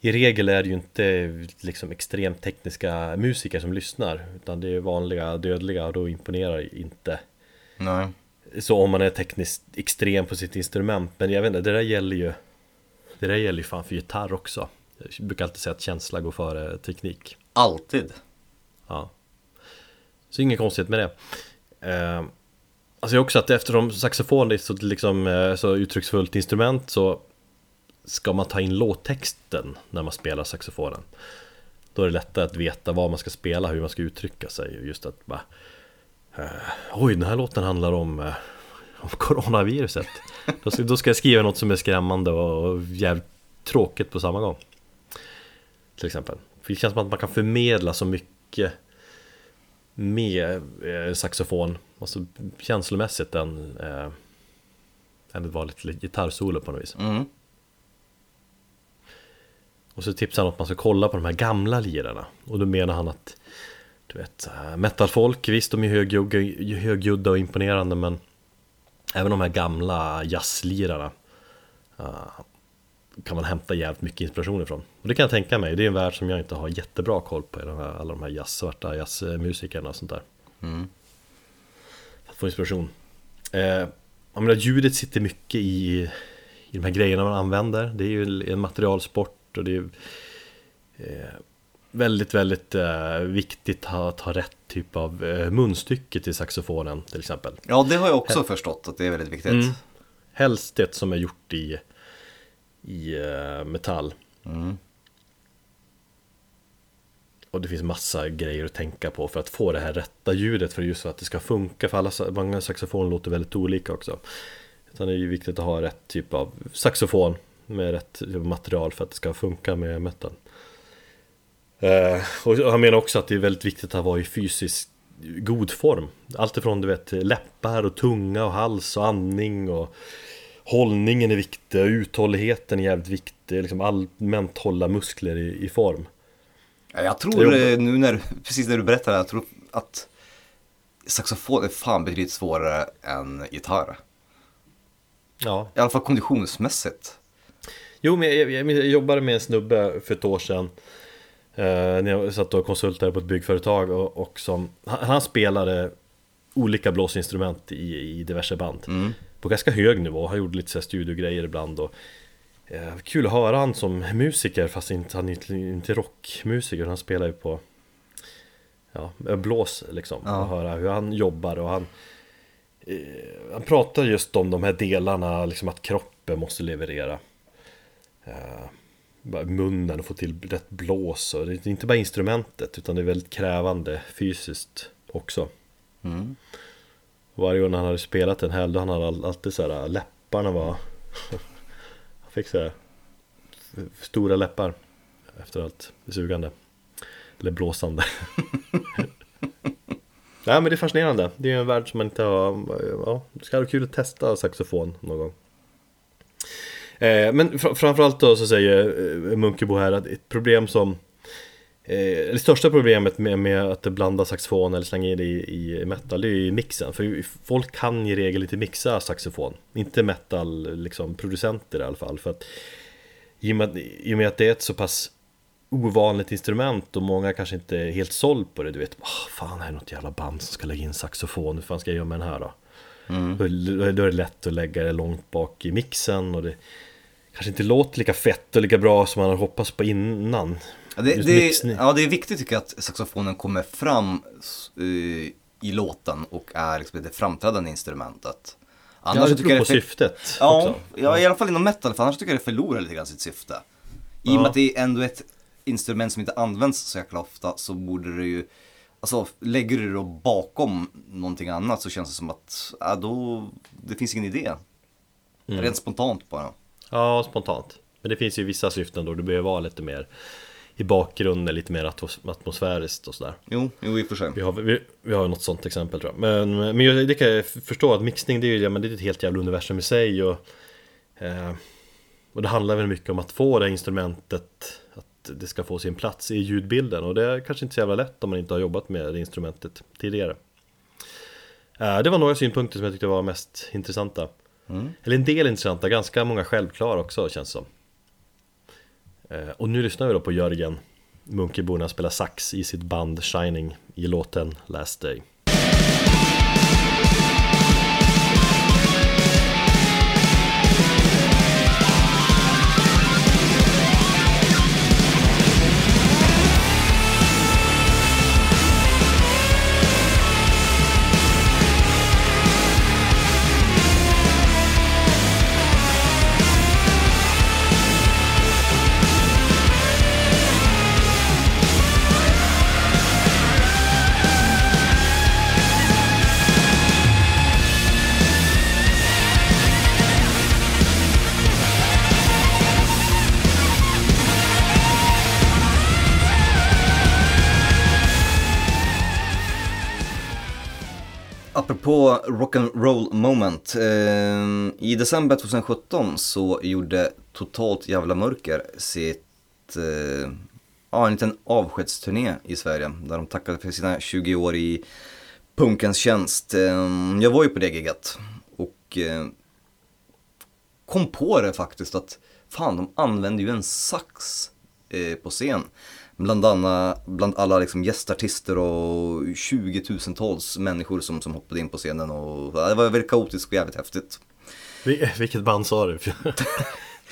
I regel är det ju inte liksom extremt tekniska musiker som lyssnar utan det är vanliga dödliga och då imponerar inte. Nej. Så om man är tekniskt extrem på sitt instrument men jag vet inte, det där gäller ju Det där gäller ju fan för gitarr också. Jag brukar alltid säga att känsla går före teknik. Alltid. Ja. Så inget konstigt med det. Eh, alltså också att eftersom saxofon är så, liksom, eh, så uttrycksfullt instrument så ska man ta in låttexten när man spelar saxofonen. Då är det lättare att veta vad man ska spela, hur man ska uttrycka sig. Just att bara eh, Oj, den här låten handlar om, eh, om coronaviruset. Då ska, då ska jag skriva något som är skrämmande och, och jävligt tråkigt på samma gång. Till exempel. För det känns som att man kan förmedla så mycket med eh, saxofon, alltså känslomässigt än, eh, än ett vanligt gitarrsolo på något vis. Mm. Och så tipsar han att man ska kolla på de här gamla lirarna. Och då menar han att du vet, metalfolk, visst de är högljudda, högljudda och imponerande men även de här gamla jazzlirarna eh, kan man hämta jävligt mycket inspiration ifrån. Och det kan jag tänka mig, det är en värld som jag inte har jättebra koll på, här, alla de här jazz, svarta jazzmusikerna och sånt där. Att få inspiration. Eh, jag menar, ljudet sitter mycket i, i de här grejerna man använder. Det är ju en materialsport och det är eh, väldigt, väldigt eh, viktigt att ha rätt typ av eh, munstycke till saxofonen till exempel. Ja, det har jag också förstått att det är väldigt viktigt. Mm. Helst ett som är gjort i, i eh, metall. Mm. Och det finns massa grejer att tänka på för att få det här rätta ljudet för just för att det ska funka för alla, många saxofoner låter väldigt olika också. Utan det är ju viktigt att ha rätt typ av saxofon med rätt typ material för att det ska funka med metal. Eh, och han menar också att det är väldigt viktigt att vara i fysisk god form. Allt ifrån du vet läppar och tunga och hals och andning och hållningen är viktig, uthålligheten är jävligt viktig, liksom allmänt hålla muskler i, i form. Ja, Jag tror eh, nu när, precis när du berättar det, jag tror att saxofon är fan betydligt svårare än gitarr. Ja, I alla fall konditionsmässigt. Jo, men jag, jag, jag jobbade med en snubbe för ett år sedan eh, När jag satt och konsultade på ett byggföretag och, och som han, han spelade olika blåsinstrument i, i diverse band På ganska hög nivå, han gjorde lite så här studiogrejer ibland och eh, Kul att höra han som musiker fast inte, han är inte, rockmusiker Han spelar ju på Ja, blås liksom Ja. och höra hur han jobbar och han eh, Han pratar just om de här delarna, liksom att kroppen måste leverera eh, munnen och få till rätt blås och det är inte bara instrumentet utan det är väldigt krävande fysiskt också. Mm. Varje gång han hade spelat en helg då han hade alltid så här äh, läpparna var Han fick så här Stora läppar Efter allt sugande. Eller blåsande. Nej men det är fascinerande. Det är en värld som man inte har Ja, det ska vara kul att testa saxofon någon gång. Eh, Men fr- framförallt då så säger eh, Munkebo här att ett problem som Eh, det största problemet med, med att blanda saxofon eller slänga in det i, i metal det är ju mixen. För folk kan i regel inte mixa saxofon. Inte metal liksom, producenter i alla fall. För att, i, och med, att- I och med att det är ett så pass ovanligt instrument och många kanske inte är helt såld på det. Du vet, oh, fan här är något jävla band som ska lägga in saxofon. Hur fan ska jag göra med den här då? Då, då är det lätt att lägga det långt bak i mixen och det kanske inte låter lika fett och lika bra som man har hoppats på innan. Ja, det, det, ja, det är viktigt tycker jag att saxofonen kommer fram eh, i låten och är liksom det framträdande instrumentet. Annars ja, det tycker beror jag på det syftet ja, också. ja, i alla fall inom metal, för annars tycker jag det förlorar lite grann sitt syfte. I och med att det är ändå ett instrument som inte används så jäkla ofta så borde det ju Alltså lägger du det då bakom någonting annat så känns det som att, ja då, det finns ingen idé. Mm. Rent spontant bara. Ja, spontant. Men det finns ju vissa syften då du behöver vara lite mer i bakgrunden, lite mer atmos- atmosfäriskt och sådär. Jo, jo i och för sig. Vi har, vi, vi har något sånt exempel tror jag. Men, men jag, det kan jag förstå att mixning det är ju ja, men det är ett helt jävla universum i sig och, eh, och det handlar väl mycket om att få det instrumentet att det ska få sin plats i ljudbilden och det är kanske inte så jävla lätt om man inte har jobbat med det instrumentet tidigare. Eh, det var några synpunkter som jag tyckte var mest intressanta. Eller en del intressanta, ganska många självklara också känns det som. Eh, och nu lyssnar vi då på Jörgen Munkebo när han spelar sax i sitt band Shining i låten Last Day. Apropå rock'n'roll moment. Eh, I december 2017 så gjorde Totalt Jävla Mörker sitt, eh, ja en liten avskedsturné i Sverige. Där de tackade för sina 20 år i punkens tjänst. Eh, jag var ju på det giget och eh, kom på det faktiskt att fan de använde ju en sax eh, på scen. Bland, annat, bland alla liksom gästartister och 20 tusentals människor som, som hoppade in på scenen. Och, det var väldigt kaotiskt och jävligt häftigt. Vil- Vilket band sa du?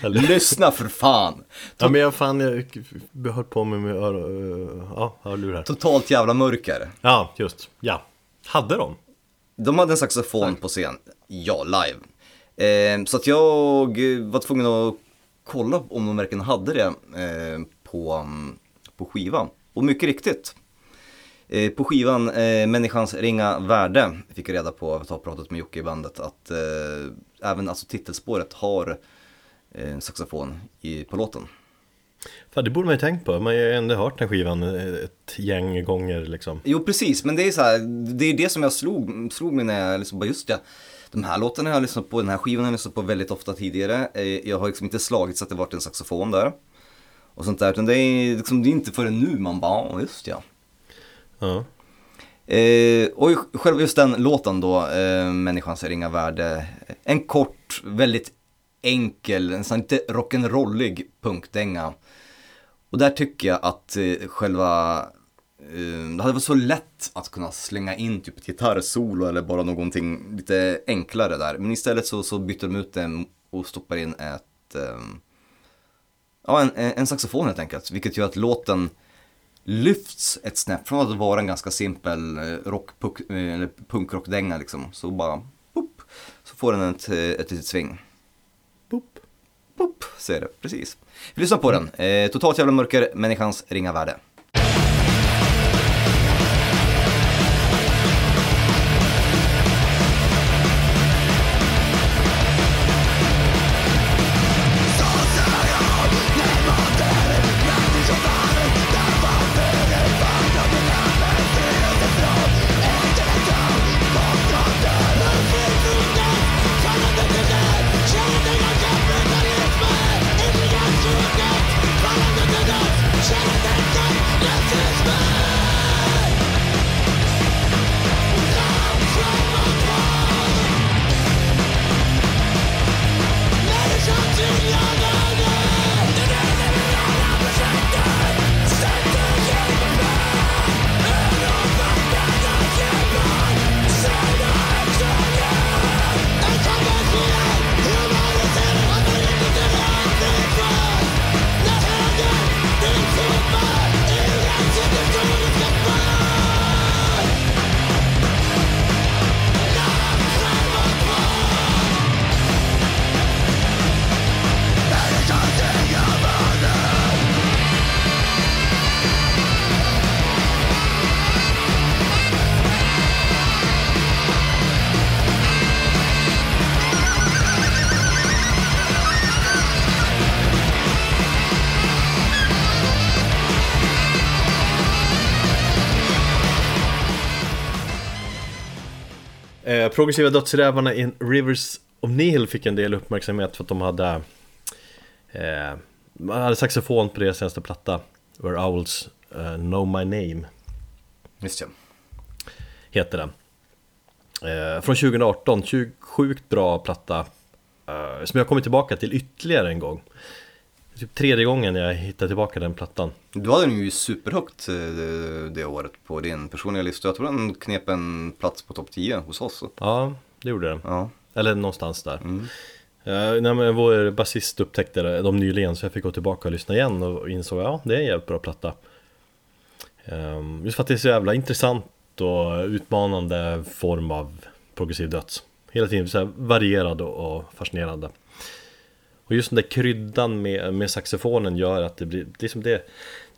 Lyssna för fan! Ja men jag fan, jag höll på med, med ör- ja, hörlurar. Totalt jävla mörker. Ja, just, ja. Hade de? De hade en saxofon på scen, ja, live. Eh, så att jag eh, var tvungen att kolla om de verkligen hade det eh, på, på skivan. Och mycket riktigt. Eh, på skivan eh, Människans ringa värde fick jag reda på, att ha pratat med Jocke i bandet, att eh, även alltså titelspåret har eh, saxofon i, på låten. Fan, det borde man ju tänkt på, man har ju ändå hört den skivan ett gäng gånger liksom. Jo precis, men det är så här, det är det som jag slog, slog mig när jag liksom bara just ja, de här låtarna har jag lyssnat på, den här skivan har jag lyssnat på väldigt ofta tidigare. Eh, Jag har liksom inte slagit så att det varit en saxofon där. Och sånt där, utan det är, liksom, det är inte förrän nu man bara, ja just ja. Ja. Eh, och själva just den låten då, eh, Människans ringa värde. En kort, väldigt enkel, en sån lite rock'n'rollig punkdänga. Och där tycker jag att eh, själva, eh, det hade varit så lätt att kunna slänga in typ ett gitarrsolo eller bara någonting lite enklare där. Men istället så, så bytte de ut det och stoppar in ett, eh, ja en, en saxofon helt enkelt. Vilket gör att låten lyfts ett snäpp från att vara en ganska simpel eh, rock, punk, eh, eller punkrockdänga liksom. Så bara, boop, så får den ett, eh, ett litet sving. Boop. Boop, ser det, precis. Vi lyssnar på den. Eh, totalt jävla mörker, människans ringa värde. Progressiva dödsrävarna in Rivers of Nihil fick en del uppmärksamhet för att de hade eh, Man hade saxofon på deras senaste platta Where Owls eh, Know My Name. Just ja. heter den. Eh, Från 2018, 20, sjukt bra platta eh, Som jag kommer tillbaka till ytterligare en gång Typ tredje gången jag hittar tillbaka den plattan. Du hade den ju superhögt eh, det året på din personliga lista. Jag tror den knep en plats på topp 10 hos oss. Ja, det gjorde den. Ja. Eller någonstans där. Nej, men Vår basist upptäckte det, de nyligen så jag fick gå tillbaka och lyssna igen och insåg ja, det är en jävligt bra platta. Ehm, Just för att det är så jävla intressant och utmanande form av progressiv döds. Hela tiden så varierad och och fascinerande Och just den där kryddan med, med saxofonen gör att det blir, det är som det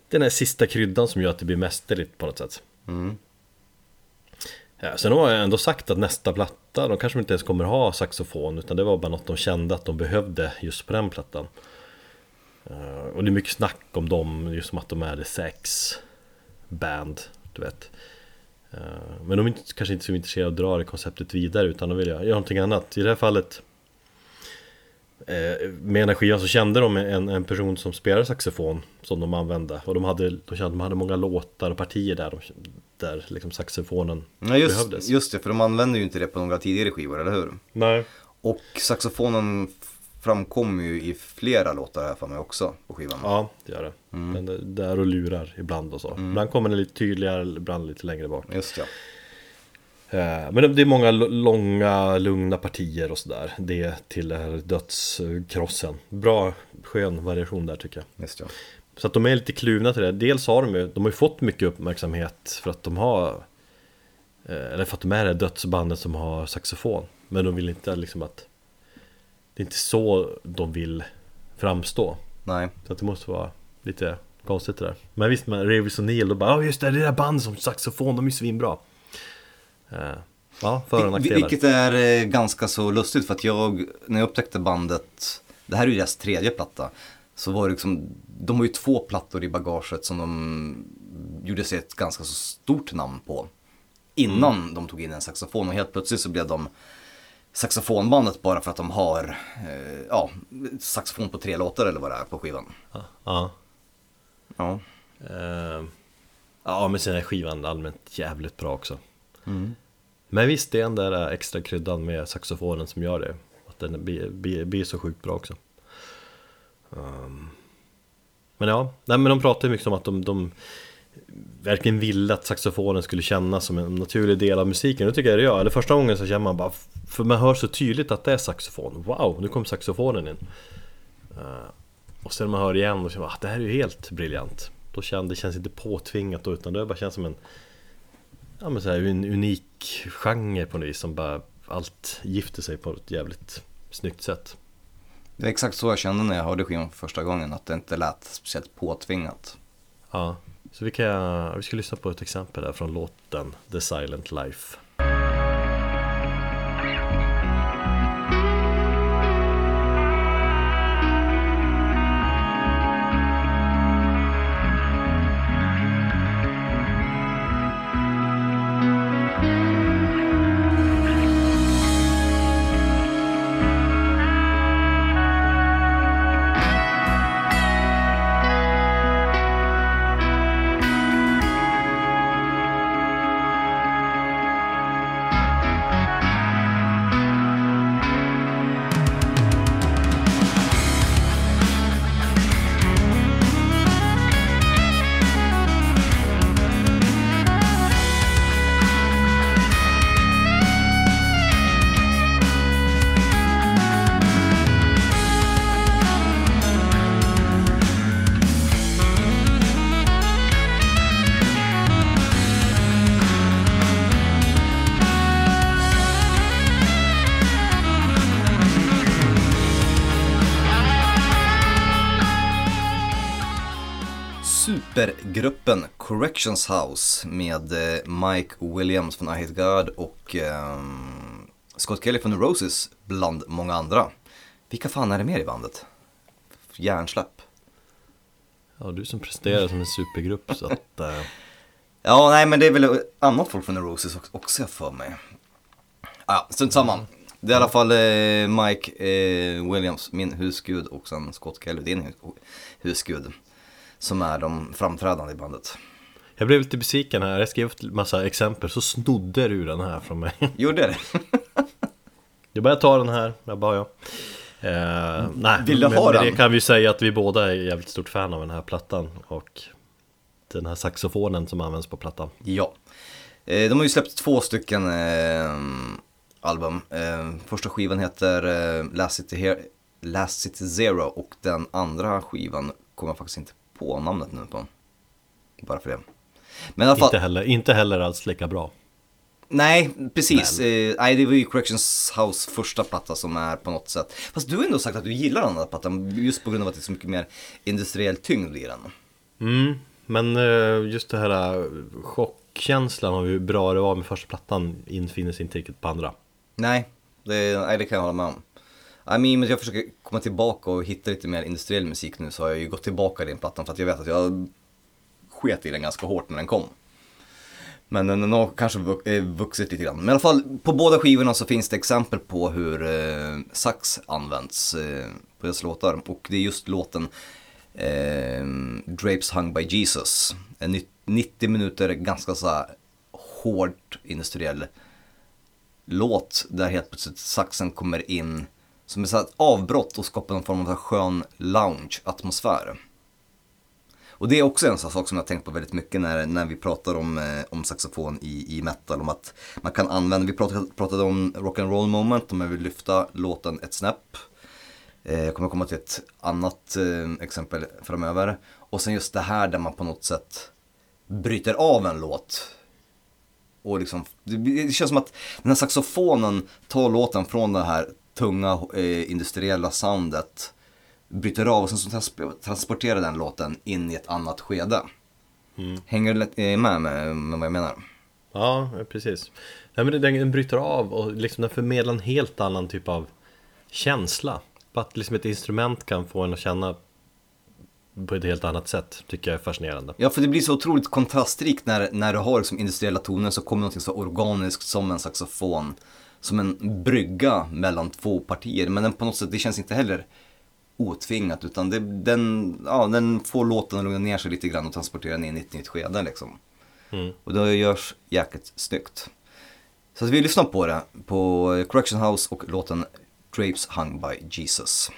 Den här sista kryddan som gör att det blir mästerligt på något sätt Mm. Ja, sen har jag ändå sagt att nästa platta, de kanske inte ens kommer ha saxofon utan det var bara något de kände att de behövde just på den plattan. Eh, och det är mycket snack om dem, just som att de är the sex band, du vet. Eh, men de är kanske inte så intresserade av att dra det konceptet vidare utan de vill göra någonting annat. I det här fallet med den här skivan så kände de en, en person som spelade saxofon som de använde och de, hade, de kände att de hade många låtar och partier där, de, där liksom saxofonen Ja, just, behövdes. just det, för de använder ju inte det på några tidigare skivor, eller hur? Nej. Och saxofonen framkommer ju i flera låtar här för mig också på skivan. Ja, det gör det. Den är där och lurar ibland och så. Ibland kommer den lite tydligare, ibland lite längre bak. Just ja. Eh, Men det- är många långa, lugna partier och sådär. Det till dödskrossen. Bra, skön variation där tycker jag. Just ja. Så att de är lite kluvna till det. Dels har de ju, de har ju fått mycket uppmärksamhet för att de har eh, Eller för att de är det dödsbandet som har saxofon Men de vill inte liksom att Det är inte så de vill framstå Nej. Så att det måste vara lite konstigt det där Men visst, med Rivers och Neil, då bara Ja just det, det där band som saxofon, de är svinbra eh, Ja, för och nackdelar Vilket är eh, ganska så lustigt för att jag, när jag upptäckte bandet, det här är ju deras tredje platta, så var det liksom, de har ju två plattor i bagaget som de gjorde sig ett ganska så stort namn på. Innan Mm. de tog in en saxofon och helt plötsligt så blev de saxofonbandet bara för att de har, eh, ja, saxofon på tre låtar eller vad det är på skivan. Ja, Ja. eh, ja men sen är skivan allmänt jävligt bra också men visst, det är den där extra kryddan med saxofonen som gör det Att den blir, blir, blir så sjukt bra också Um. Men ja, nej men de pratar ju mycket om att de, de verkligen ville att saxofonen skulle kännas som en naturlig del av musiken. Det tycker jag det gör. Eller första gången så känner man bara, för man hör så tydligt att det är saxofon. Wow, nu kom saxofonen in. Uh, och sen när man hör igen och känner att ah, det här är ju helt briljant. Då känns det känns inte påtvingat då, utan det bara känns som en Ja men så här, en unik genre på något vis som bara allt gifter sig på ett jävligt snyggt sätt. Det är exakt så jag kände när jag hörde skivan för första gången, att det inte lät speciellt påtvingat. Ja, så vi, kan, vi ska lyssna på ett exempel där från låten The Silent Life. Corrections House med eh, Mike Williams från I Hate God och ehm, Scott Kelly från The Roses bland många andra. Vilka fan är det mer i bandet? Hjärnsläpp. Ja, du som presterar som en supergrupp så att... Eh, Ja, nej men det är väl annat folk från The Roses också- jag för mig. Ja, strunt samma. Det är i alla fall eh, Mike eh, Williams, min husgud, och sen Scott Kelly, din hu- husgud. Som är de framträdande i bandet. Jag blev lite besviken här, jag skrev upp massa exempel så snodde du den här från mig Gjorde det? Jag börjar ta den här, jag bara ja eh, Nej, Vill du men ha med den? det kan vi säga att vi båda är jävligt stort fan av den här plattan Och den här saxofonen som används på plattan Ja. Eh, de har ju släppt två stycken eh, album. Eh, första skivan heter eh, Last, City Here, Last City Zero och den andra skivan kommer jag faktiskt inte på namnet nu på. Bara för det. Men i alla fall, Inte heller, inte heller alls lika bra nej precis. Eh, nej, det var ju Corrections House första platta som är på något sätt. Fast du har ändå sagt att du gillar den här plattan just på grund av att det är så mycket mer industriell tyngd i den. mm, Men eh, just det här eh, chockkänslan av hur bra det var med första plattan infinner sig inte riktigt på andra Nej, det, nej, det kan jag hålla med om. I mean, men jag försöker komma tillbaka och hitta lite mer industriell musik nu så har jag ju gått tillbaka i den plattan för att jag vet att jag sket i den ganska hårt när den kom. Men den har kanske eh, vuxit lite grann. Men i alla fall, på båda skivorna så finns det exempel på hur eh, sax används eh, på deras låtar. Och det är just låten eh, Drapes Hung by Jesus. En 90 minuter ganska så här hårt industriell låt där helt plötsligt saxen kommer in som ett avbrott och skapar någon form av skön lounge-atmosfär. Och det är också en sån sak som jag har tänkt på väldigt mycket när, när vi pratar om, eh, om saxofon i, i metal. Om att man kan använda, vi pratade, pratade om rock and roll moment, om jag vill lyfta låten ett snäpp. Eh, jag kommer komma till ett annat eh, exempel framöver. Och sen just det här där man på något sätt bryter av en låt och liksom, det, det känns som att den här saxofonen tar låten från det här tunga eh, industriella soundet, bryter av och sen så trans- transporterar den låten in i ett annat skede. Hänger du eh, med, med med vad jag menar? Ja, precis Nej men den, bryter av och liksom den förmedlar en helt annan typ av känsla Att liksom ett instrument kan få en att känna på ett helt annat sätt tycker jag är fascinerande Ja, för det blir så otroligt kontrastrikt när, när du har liksom industriella toner så kommer något så organiskt som en saxofon. Som en brygga mellan två partier. Men den på något sätt, det känns inte heller otvingat utan det, den, ja, den får låten att lugna ner sig lite grann och transportera in i ett nytt skede liksom. Mm. Och det görs jäkligt snyggt. Så vi lyssnar på det på Correction House och låten Drapes Hung by Jesus.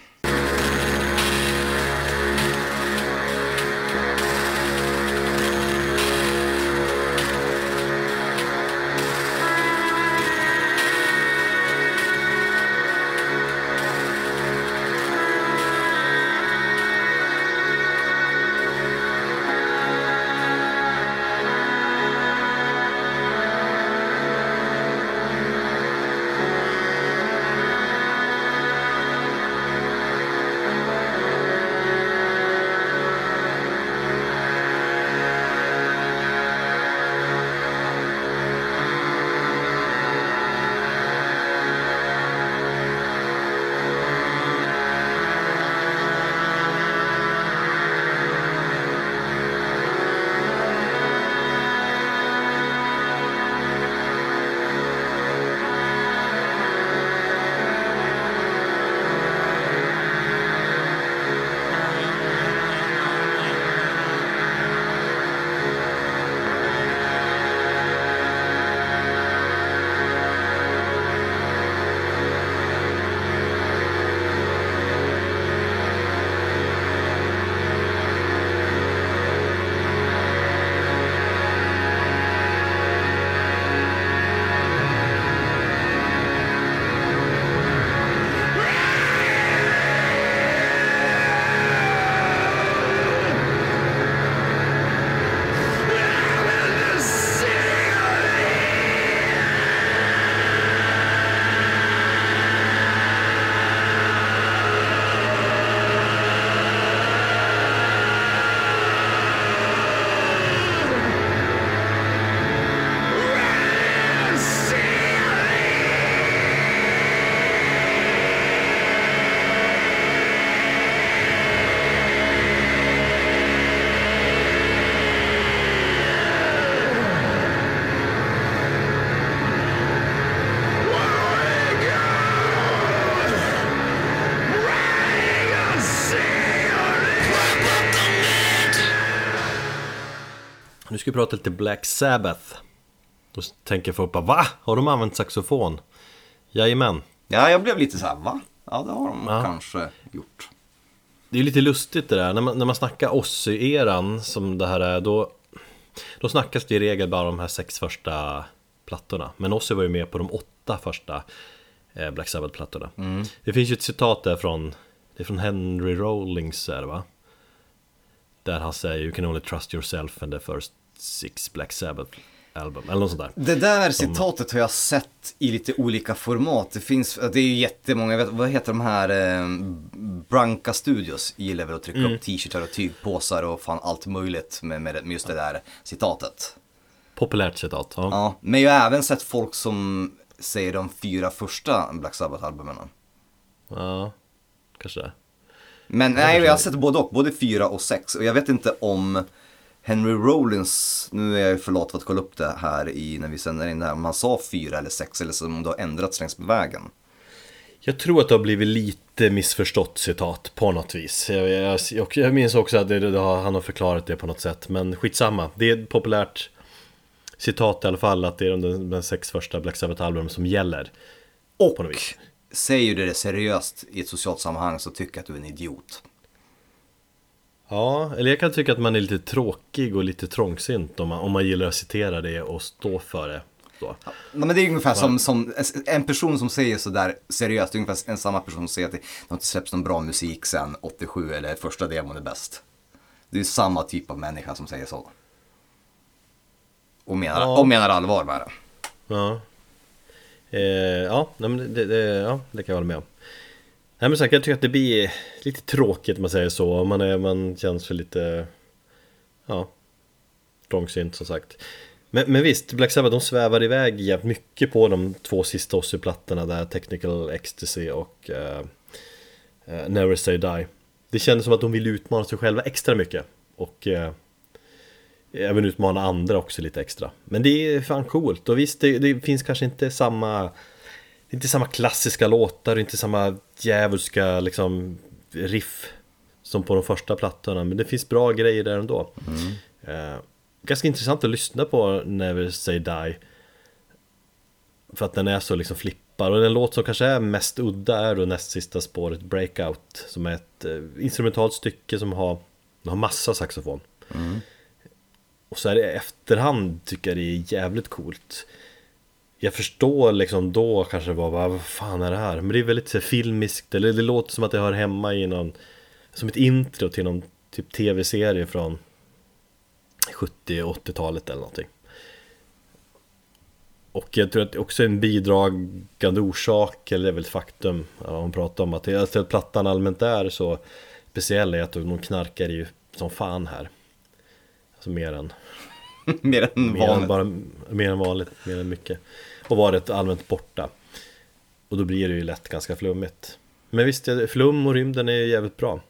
Ska prata lite Black Sabbath. Då tänker folk bara va? Har de använt saxofon? Jajamän. Ja, jag blev lite så här, va? Ja, det har de Ja. kanske gjort. Det är lite lustigt det där, när man, när man snackar Ozzy-eran som det här är, då, då snackas det i regel bara om de här sex första plattorna. Men Ozzy var ju med på de åtta första eh, Black Sabbath-plattorna. Det finns ju ett citat där från, det är från Henry Rollings är det va? Där han säger You can only trust yourself and the first six Black Sabbath album, eller något sånt där. Det där citatet har jag sett i lite olika format. Det finns, det är ju jättemånga, vet, vad heter de här, eh, Branca Studios gillar väl att trycka upp t-shirtar och tygpåsar och fan allt möjligt med, med, med just det där citatet. Populärt citat, ja. Ja, men jag har även sett folk som säger de fyra första Black Sabbath-albumen. ja kanske det. Men nej, jag har sett både och, både fyra och sex. Och jag vet inte om Henry Rollins, nu är jag för lat för att kolla upp det här i, när vi sänder in det här, om han sa fyra eller sex eller om det har ändrats längs med vägen. Jag tror att det har blivit lite missförstått citat på något vis. Jag, jag, jag, jag minns också att det, det han har förklarat det på något sätt. Men skitsamma. Det är ett populärt citat i alla fall att det är de, de sex första Black Sabbath-albumen som gäller. Och På något vis. säger du det seriöst i ett socialt sammanhang så tycker jag att du är en idiot. Ja, eller jag kan tycka att man är lite tråkig och lite trångsynt om man, om man gillar att citera det och stå för det. Ja, men det är ungefär som, som en person som säger sådär seriöst, det är ungefär en samma person som säger att det har inte släppts någon bra musik sen 87 eller första demon är bäst. Det är samma typ av människa som säger så. Och menar, Ja. och menar allvar med det. Ja, eh, ja, nej, men det, det, ja, det kan jag hålla med om. Nej men sagt, jag tycker att det blir lite tråkigt om man säger så. Man, är, man känns för lite, ja, trångsynt som sagt. Men, men visst, Black Sabbath de svävar iväg jävligt mycket på de två sista Ozzy-plattorna där, Technical Ecstasy och uh, uh, Never Say Die. Det kändes som att de ville utmana sig själva extra mycket. Och uh, även utmana andra också lite extra. Men det är fan coolt och visst det, det finns kanske inte samma det är inte samma klassiska låtar och inte samma djävulska liksom riff som på de första plattorna men det finns bra grejer där ändå. Eh, ganska intressant att lyssna på Never Say Die för att den är så liksom flippar och den låt som kanske är mest udda är då näst sista spåret Breakout som är ett eh, instrumentalt stycke som har, har massa saxofon. Och så är det i efterhand tycker jag det är jävligt coolt Jag förstår liksom då kanske bara vad fan är det här? Men det är väldigt så filmiskt, eller det låter som att det hör hemma i någon Som ett intro till någon typ tv-serie från 70-80-talet eller någonting Och jag tror att det också är en bidragande orsak, eller det är väl ett faktum Hon pratar om att, alltså, att plattan allmänt är så speciell är att de knarkar ju som fan här Alltså mer än Mer än Mer än, vanligt. bara, mer än vanligt, mer än mycket och varit allmänt borta. Och då blir det ju lätt ganska flummigt. Men visst, flum och rymden är ju jävligt bra.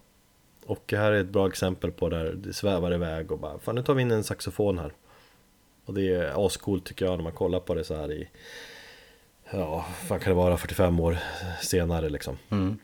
Och här är ett bra exempel på där det svävar iväg och bara Fan nu tar vi in en saxofon här. Och det är ascoolt tycker jag när man kollar på det så här i Ja, vad kan det vara 45 år senare liksom. Mm.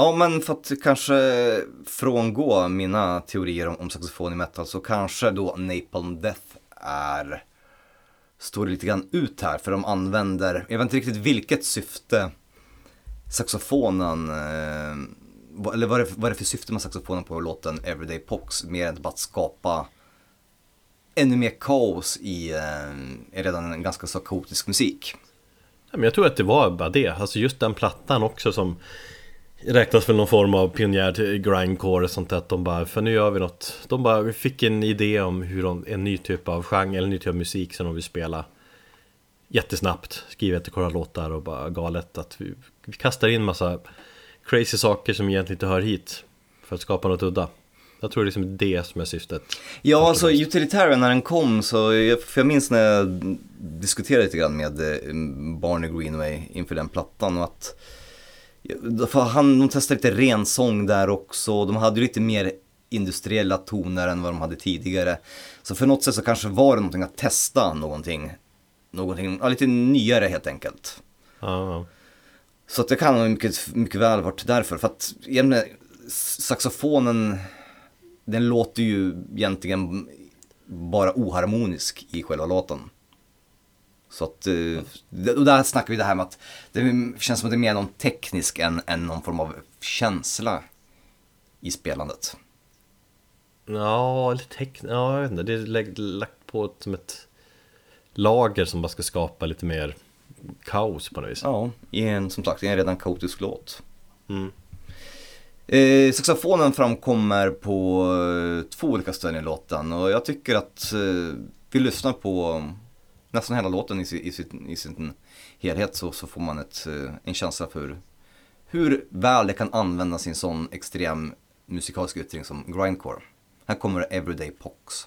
Ja, men för att kanske frångå mina teorier om, om saxofon i metal så kanske då Napalm Death är står lite grann ut här för de använder, jag vet inte riktigt vilket syfte saxofonen, eh, eller vad är, det, vad är det för syfte med saxofonen på låten Everyday Pox mer än bara att skapa ännu mer kaos i eh, i redan en ganska så kaotisk musik. Jag tror att det var bara det, alltså just den plattan också som Räknas väl någon form av pionjär till grindcore och sånt där att de bara, för nu gör vi något. De bara vi fick en idé om hur de, en ny typ av genre, eller en ny typ av musik som de vill spela Jättesnabbt, skriva jättekorra låtar och bara galet att vi, vi kastar in massa crazy saker som egentligen inte hör hit För att skapa något udda. Jag tror det är liksom det som är syftet. Ja, alltså Utilitarian när den kom så, jag, för jag minns när jag diskuterade lite grann med eh, Barney Greenway inför den plattan och att för han, de testade lite ren sång där också, de hade ju lite mer industriella toner än vad de hade tidigare. Så för något sätt så kanske var det någonting att testa någonting, någonting, ja, lite nyare helt enkelt. Ja. Så att det kan mycket, mycket väl varit därför. För att saxofonen, den låter ju egentligen bara oharmonisk i själva låten. Så att, eh, och där snackar vi det här med att det känns som att det är mer någon teknisk än, än någon form av känsla i spelandet. Ja, eller teckn... Ja, jag vet inte. Det är lagt på ett, som ett lager som bara ska skapa lite mer kaos på något vis. Ja, i en, som sagt, i en redan kaotisk låt. Mm. Eh, saxofonen framkommer på eh, två olika ställen i låten och jag tycker att eh, vi lyssnar på nästan hela låten i, i, sin, i sin helhet så, så får man ett, eh, en känsla för hur väl det kan använda sin sån extrem musikalisk yttring som grindcore. Här kommer Everyday Pox.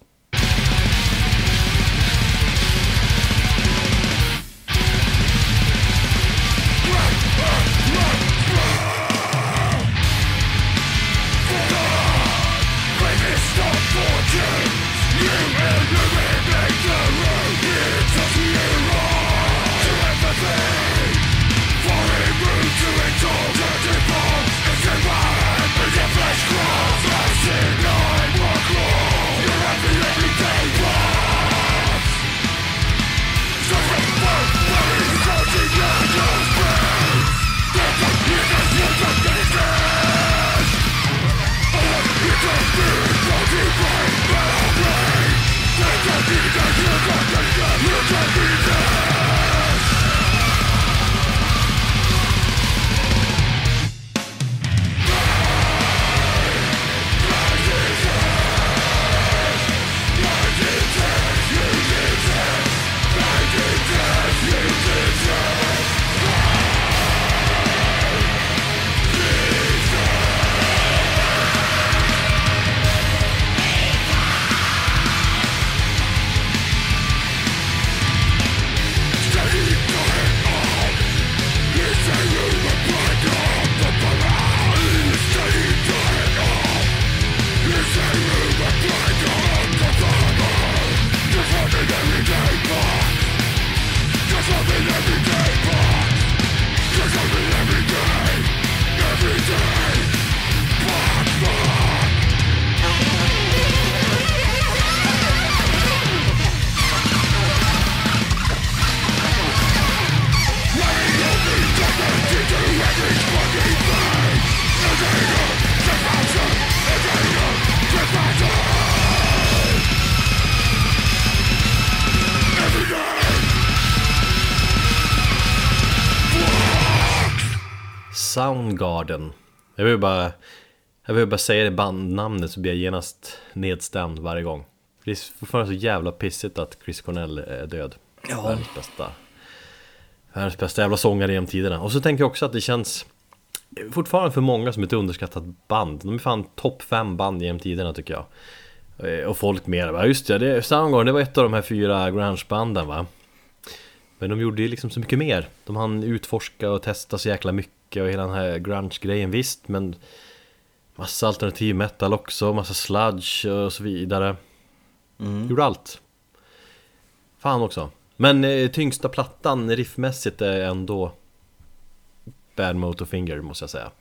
Soundgarden. Jag vill bara Jag vill bara säga det bandnamnet så blir jag genast nedstämd varje gång. Det är fortfarande så jävla pissigt att Chris Cornell är död. Ja. Världens bästa. Världens bästa jävla sångare genom tiderna. Och så tänker jag också att det känns Fortfarande för många som ett underskattat band. De är fan topp fem band genom tiderna tycker jag. Eh, Och folk mer. Bara, just det, det Soundgarden det var ett av de här fyra grungebanden va? Men de gjorde ju liksom så mycket mer. De hann utforska och testa så jäkla mycket och hela den här grunge-grejen visst men Massa alternativ metal också, massa sludge och så vidare. Gjorde allt. Fan också. Men eh, tyngsta plattan riffmässigt är ändå Bad Motorfinger måste jag säga.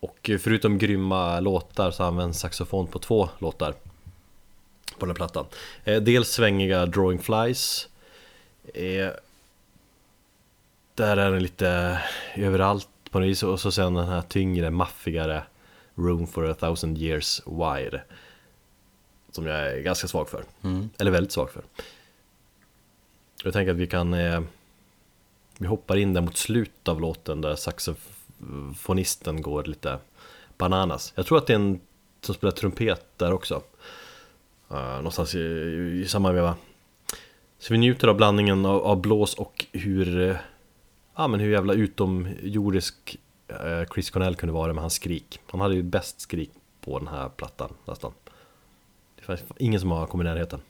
Och förutom grymma låtar så används saxofon på två låtar på den här plattan. Eh, dels svängiga Drawing Flies. Eh, där är den lite överallt på något vis och så sen den här tyngre, maffigare Room for a thousand years wide. Som jag är ganska svag för. Eller väldigt svag för. Jag tänker att vi kan eh, Vi hoppar in där mot slutet av låten där saxofonisten går lite bananas Jag tror att det är en som spelar trumpet där också uh, Någonstans i, i samma veva Så vi njuter av blandningen av, av blås och hur eh, Ja men hur jävla utomjordisk eh, Chris Cornell kunde vara med hans skrik. Han hade ju bäst skrik på den här plattan nästan. Det fanns ingen som har kommit i närheten.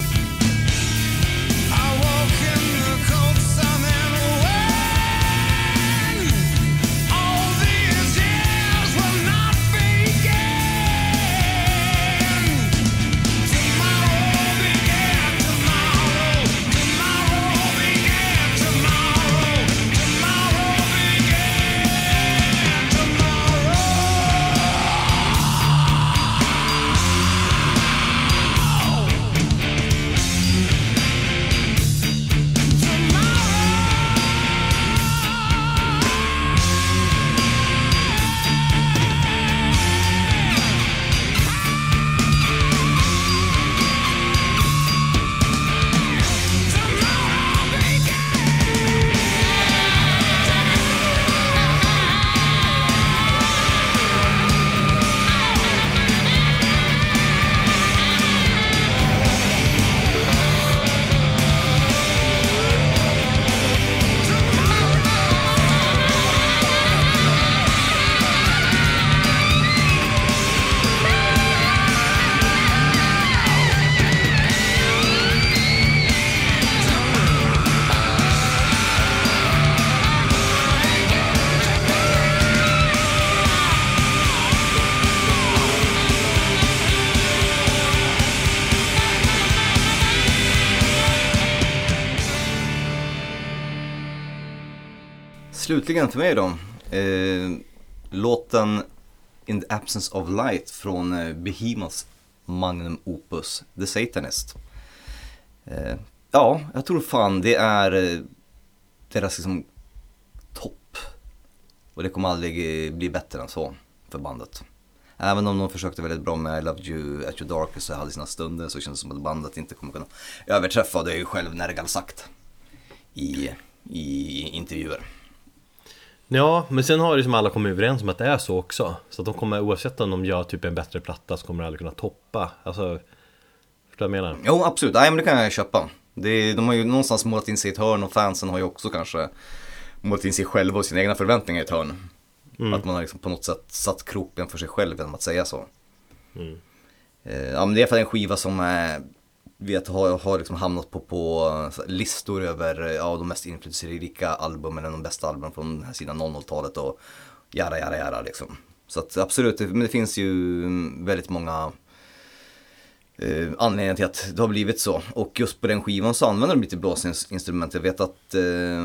Slutligen för mig då. Eh, låten In the Absence of Light från eh, Behemoths Magnum Opus The Satanist. Eh, ja, jag tror fan det är eh, deras liksom topp. Och det kommer aldrig eh, bli bättre än så för bandet. Även om de försökte väldigt bra med I Love You At Your Darkest och hade sina stunder så känns det som att bandet inte kommer kunna överträffa. Det är ju själv Nergal sagt i, i intervjuer. Ja, men sen har ju som alla kommit överens om att det är så också Så att de kommer, oavsett om de gör typ en bättre platta så kommer de aldrig kunna toppa Alltså, förstår du vad jag menar? Jo, absolut. Nej, men det kan jag köpa. Det, de har ju någonstans målat in sig i ett hörn och fansen har ju också kanske målat in sig själva och sina egna förväntningar i ett hörn. Att man har liksom på något sätt satt kroppen för sig själv genom att säga så. Eh, ja, men det är för en skiva som är, vet, har, har liksom hamnat på, på eh, listor över eh, ja, de mest inflytelserika albumen, eller de bästa albumen från den här sidan 00-talet och jara, jara, jara liksom. Så att absolut, det, men det finns ju mm, väldigt många eh, anledningar till att det har blivit så. Och just på den skivan så använder de lite blåsinstrument. Jag vet att eh,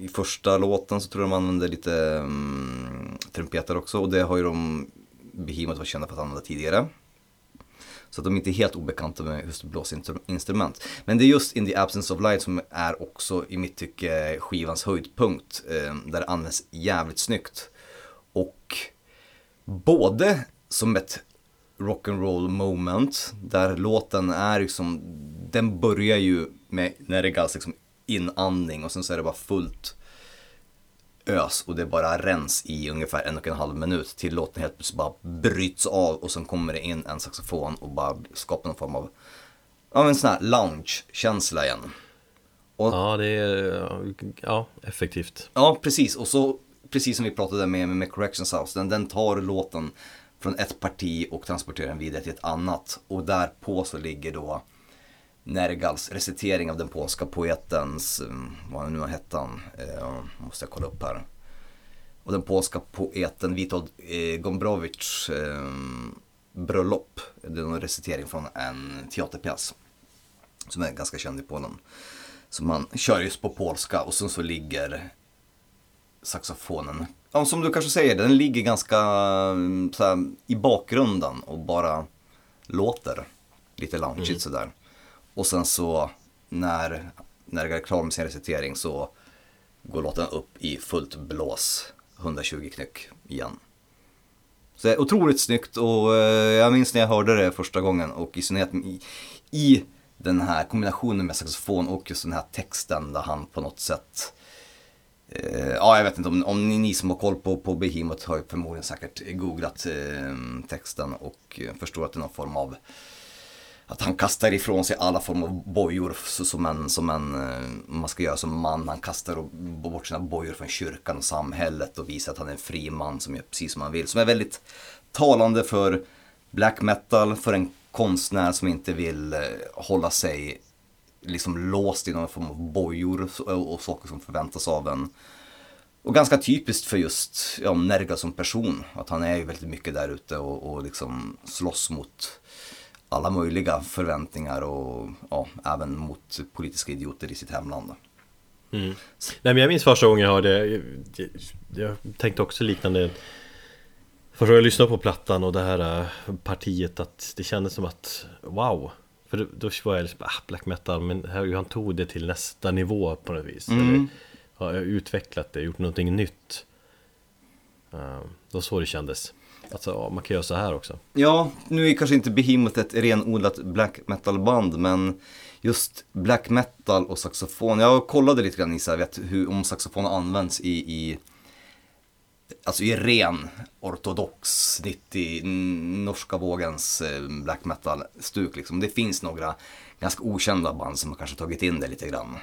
i första låten så tror jag de använde lite eh, trumpeter också och det har ju de Behemoth varit kända för att använda tidigare. Så att de är inte helt obekanta med just blåsinstrument. Men det är just In the Absence of Light som är också i mitt tycke skivans höjdpunkt. Eh, där det används jävligt snyggt. Och både som ett rock'n'roll moment där låten är liksom, den börjar ju med när det gälls liksom inandning och sen så är det bara fullt ös och det bara rens i ungefär en och en halv minut till låten helt plötsligt bara bryts av och sen kommer det in en saxofon och bara skapar någon form av, ja en sån här lounge-känsla igen. Och Ja, det är, ja, effektivt Ja, precis. Och så, precis som vi pratade med, med Corrections House, den, den tar låten från ett parti och transporterar den vidare till ett annat. Och där på så ligger då Nergals recitering av den polska poetens, mm, vad nu hette han, eh, måste jag kolla upp här. Och den polska poeten Witold eh, Gombrowicz eh, bröllop. Det är en recitering från en teaterpjäs. Som är ganska känd i Polen. Så man kör just på polska och sen så ligger saxofonen. Ja, som du kanske säger, den ligger ganska mm, så här, i bakgrunden och bara låter lite loungeigt sådär. Och sen så när, när det är klar med sin recitering så går låten upp i fullt blås, 120 knyck igen. Så det är otroligt snyggt och eh, jag minns när jag hörde det första gången och i synnerhet i, i den här kombinationen med saxofon och just den här texten där han på något sätt eh, Ja, jag vet inte om, om ni, ni som har koll på, på Behemoth har ju förmodligen säkert googlat eh, texten och eh, förstår att det är någon form av att han kastar ifrån sig alla former av bojor så, som en, som en, eh, man ska göra som man. Han kastar bort sina bojor från kyrkan och samhället och visar att han är en fri man som gör precis som han vill. Som är väldigt talande för black metal, för en konstnär som inte vill eh, hålla sig liksom låst i någon form av bojor och, och saker som förväntas av en. Och ganska typiskt för just ja, Nerga som person. Att han är ju väldigt mycket där ute och, och liksom slåss mot alla möjliga förväntningar och ja, även mot politiska idioter i sitt hemland. Nej men jag minns första gången jag hörde jag, jag, tänkte också liknande. Första gången jag lyssnade på plattan och det här äh, partiet att det kändes som att Wow! För då, var jag liksom, ah, black metal men här, han tog det till nästa nivå på något vis. Eller, har jag utvecklat det, gjort någonting nytt. Uh, Det var så det kändes Alltså man kan göra så här också Ja, nu är kanske inte Behemoth ett renodlat black metal-band, men just black metal och saxofon. Jag kollade lite grann i så här, vet, hur, om saxofon används i, i Alltså i ren ortodox 90 norska vågens eh, black metal-stuk liksom. Det finns några ganska okända band som har kanske tagit in det lite grann.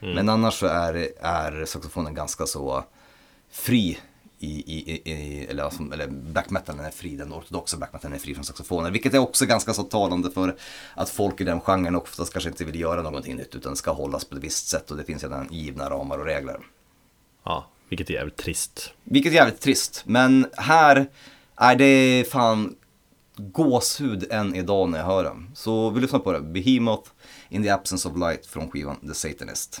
Men annars så är, är saxofonen ganska så fri i, i, i- eller, alltså, eller black metalen är fri, den ortodoxa black metalen är fri från saxofoner. Vilket är också ganska så talande för att folk i den genren oftast kanske inte vill göra någonting nytt utan ska hållas på ett visst sätt och det finns redan givna ramar och regler. Ja, vilket är jävligt trist Vilket är jävligt trist, men här är det fan gåshud än idag när jag hör det. Så vi lyssnar på det. Behemoth in the absence of light från skivan The Satanist.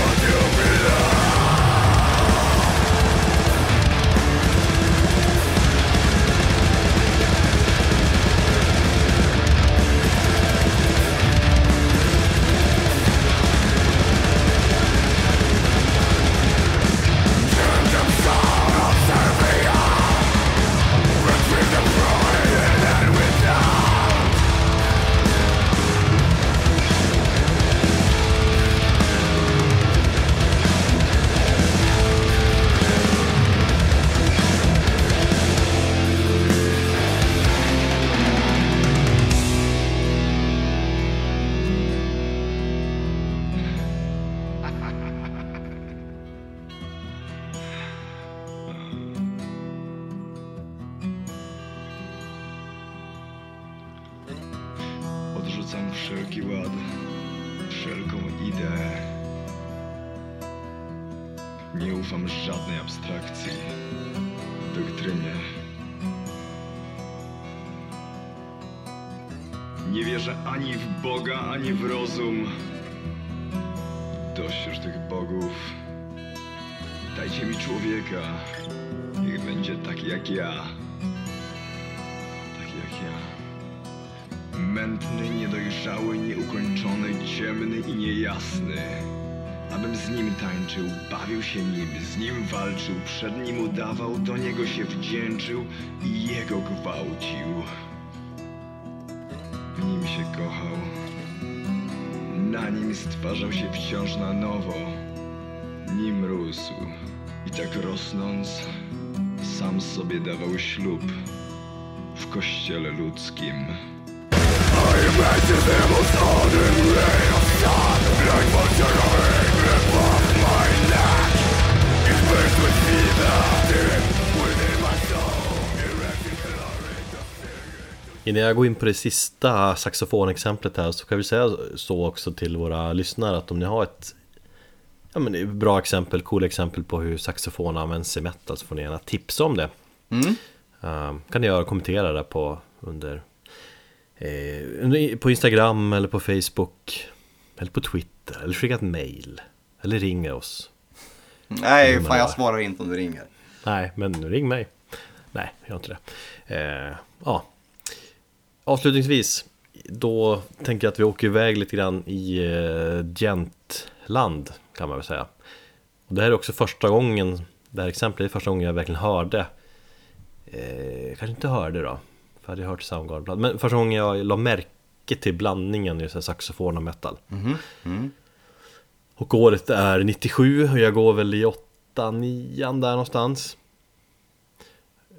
tańczył, bawił się nim, z nim walczył, przed nim udawał, do niego się wdzięczył i jego gwałcił. W nim się kochał, na nim stwarzał się wciąż na nowo, nim rósł i tak rosnąc, sam sobie dawał ślub w kościele ludzkim. Innan jag går in på det sista saxofonexemplet här så kan vi säga så också till våra lyssnare att om ni har ett ja, men det bra exempel, coola exempel på hur saxofon används i metal så får ni gärna tipsa om det. Uh, kan ni göra kommentera där på under eh, på Instagram eller på Facebook eller på Twitter eller skicka ett mail eller ringa oss. Nej, fan jag svarar inte om du ringer. Nej, men ring mig. Nej, jag gör inte det. Eh, ja. Avslutningsvis, då tänker jag att vi åker iväg lite grann i eh, Jämtland kan man väl säga. Och det här är också första gången, det här exemplet är första gången jag verkligen hörde eh, Kanske inte hörde då, för jag hade hört Soundgarden. Men första gången jag la märke till blandningen i saxofon och metal. Och året är 97 och jag går väl i 8 9 där någonstans.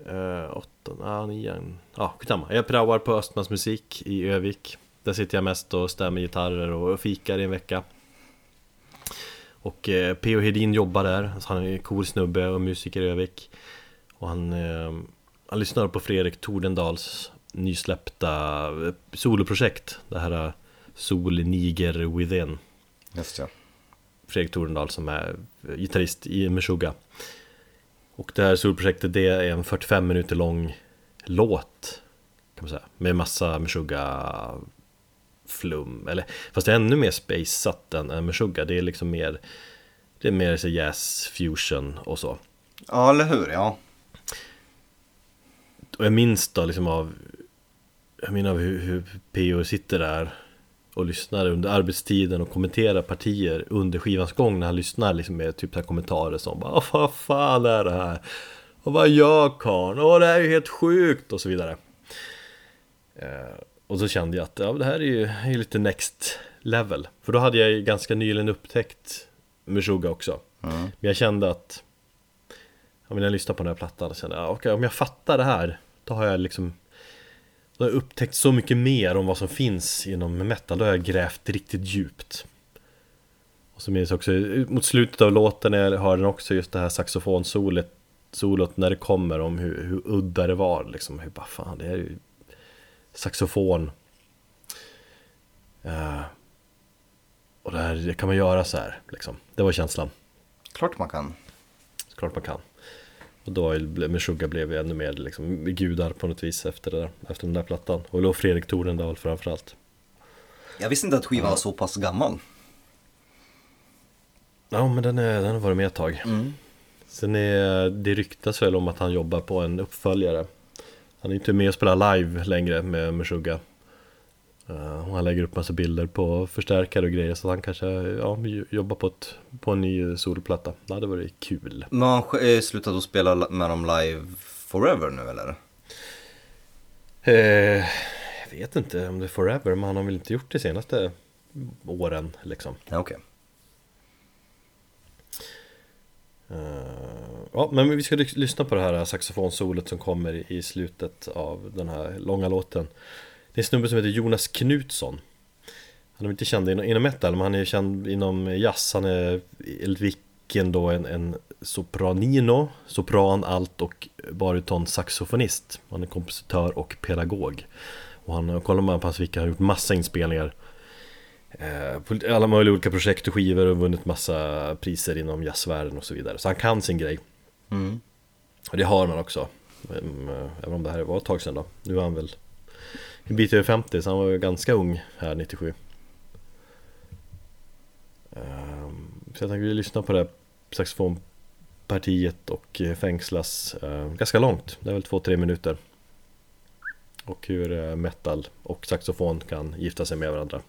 Eh, uh, 8, ja 9, ja skitsamma. Jag praoar på Östmans musik i Övik. Där sitter jag mest och stämmer gitarrer och fikar i en vecka. Och eh, P.O. Hedin jobbar där, så han är en cool snubbe och musiker i Övik. Och han, eh, han lyssnar på Fredrik Tordendals nysläppta eh, soloprojekt. Det här eh, Sol Niger Within. Just det. Fredrik Torendal som är gitarrist i Meshuggah. Och det här solprojektet det är en 45 minuter lång låt kan man säga. Med massa Meshuggah flum. Eller, fast det är ännu mer spaceat än, än Meshuggah. Det är liksom mer Det är mer så jazz, fusion och så. Ja, eller hur? Ja. Och jag minns då liksom av Jag minns av hur, hur P.O. sitter där och lyssnar under arbetstiden och kommenterar partier under skivans gång när han lyssnar liksom med typ så kommentarer som bara "Åh, vad fan är det här? Och vad gör karln? Åh det här är ju helt sjukt! och så vidare. Eh, Och så kände jag att ja, det här är ju är lite next level. För då hade jag ju ganska nyligen upptäckt Meshuggah också. Men jag kände att ja, men när jag lyssnade på den här plattan så kände jag, okej om jag fattar det här Då har jag liksom Då har jag upptäckt så mycket mer om vad som finns inom metal. Då har jag grävt riktigt djupt. Och så minns jag också mot slutet av låten jag hör den också just det här saxofonsolot Solot när det kommer om hur, hur udda det var liksom. Hur bara fan det är ju Saxofon. Eh, Och det här det kan man göra så här liksom. Det var känslan. Klart man kan. Klart man kan. Och då blev- Meshuggah blev vi ännu mer liksom gudar på något vis efter, det där, efter den där plattan. Och då Fredrik Torendal framförallt. Jag visste inte att skivan var så pass gammal. Ja men den, är, den har varit med ett tag. Sen är det ryktas väl om att han jobbar på en uppföljare. Han är inte med och spelar live längre med Meshuggah. Uh, och han lägger upp massa bilder på förstärkare och grejer så han kanske ja, jobbar på, ett, på en ny solplatta. Det hade varit kul. Men har han eh, slutat att spela med dem live forever nu eller? Eh, jag vet inte om det är forever, men han har väl inte gjort det senaste åren liksom. Ja, okej. Eh, ja, men vi ska ly- lyssna på det här saxofonsolet som kommer i slutet av den här långa låten. Det är en snubbe som heter Jonas Knutsson. Han är inte känd inom, inom metal, men han är känd inom jazz. Han är enligt Wicken då en, en sopranino, sopran, alt och baryton saxofonist. Han är kompositör och pedagog. Och han, kollar man på hans Wiki, han har gjort massa inspelningar. Eh, alla möjliga olika projekt och skivor och vunnit massa priser inom jazzvärlden och så vidare. Så han kan sin grej. Och det har man också. Mm, eh, Även om det här var ett tag sedan då. Nu är han väl en bit över 50 så han var ju ganska ung här 97. Ehm, så jag tänkte vi lyssna på det här saxofonpartiet och eh, fängslas ehm, ganska långt. Det är väl 2-3 minuter. Och hur eh, metal och saxofon kan gifta sig med varandra.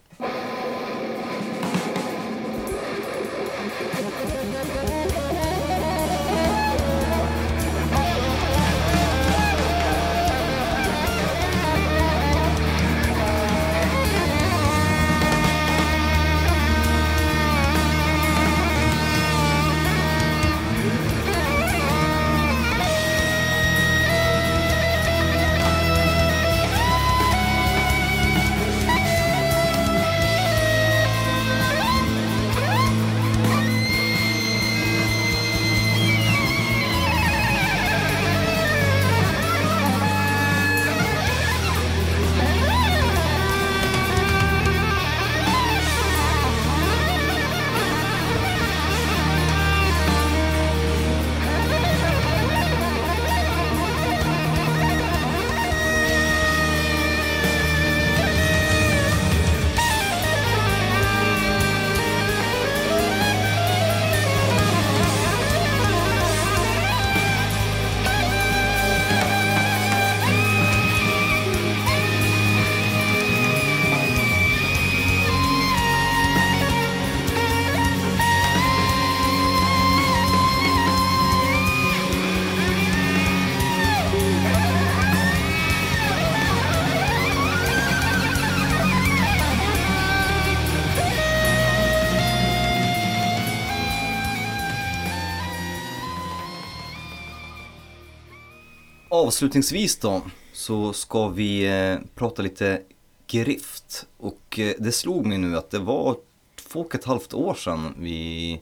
Avslutningsvis då så ska vi eh, prata lite grift. Och eh, det slog mig nu att det var två och ett halvt år sedan vi,